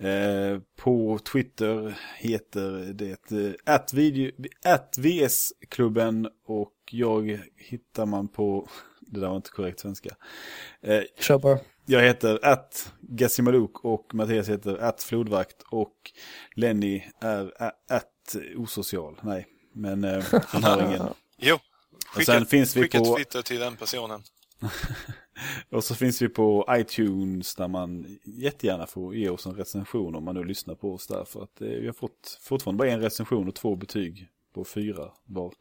Eh, på Twitter heter det eh, at, video, VS-klubben och jag hittar man på, det där var inte korrekt svenska. Eh, Kör bara. Jag heter att Gassimaluk och Mattias heter att Flodvakt och Lenny är att osocial. Nej, men eh, han har ingen. Jo, skicka, sen finns vi skicka på... Twitter till den personen. och så finns vi på iTunes där man jättegärna får ge oss en recension om man nu lyssnar på oss där. För att eh, vi har fått fortfarande bara en recension och två betyg på fyra var.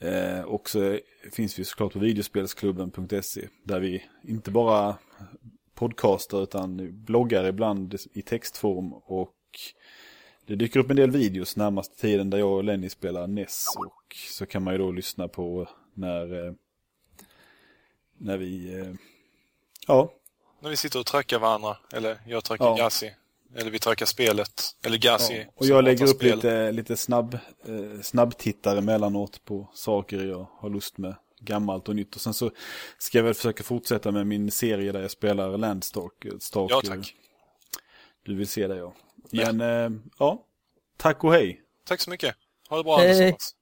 Eh, och så finns vi såklart på videospelsklubben.se där vi inte bara podcastar utan bloggar ibland i textform och det dyker upp en del videos närmaste tiden där jag och Lenny spelar NES och så kan man ju då lyssna på när, eh, när vi, eh, ja. När vi sitter och trackar varandra, eller jag trackar ja. Gassi. Eller vi trackar spelet, eller Gassi. Ja. Och jag lägger upp lite, lite snabb, eh, snabbtittare emellanåt på saker jag har lust med. Gammalt och nytt. Och sen så ska jag väl försöka fortsätta med min serie där jag spelar Landstalker. Ja, tack. Du vill se det, ja. Men, ja. Eh, ja. Tack och hej. Tack så mycket. Ha det bra hej. allesammans.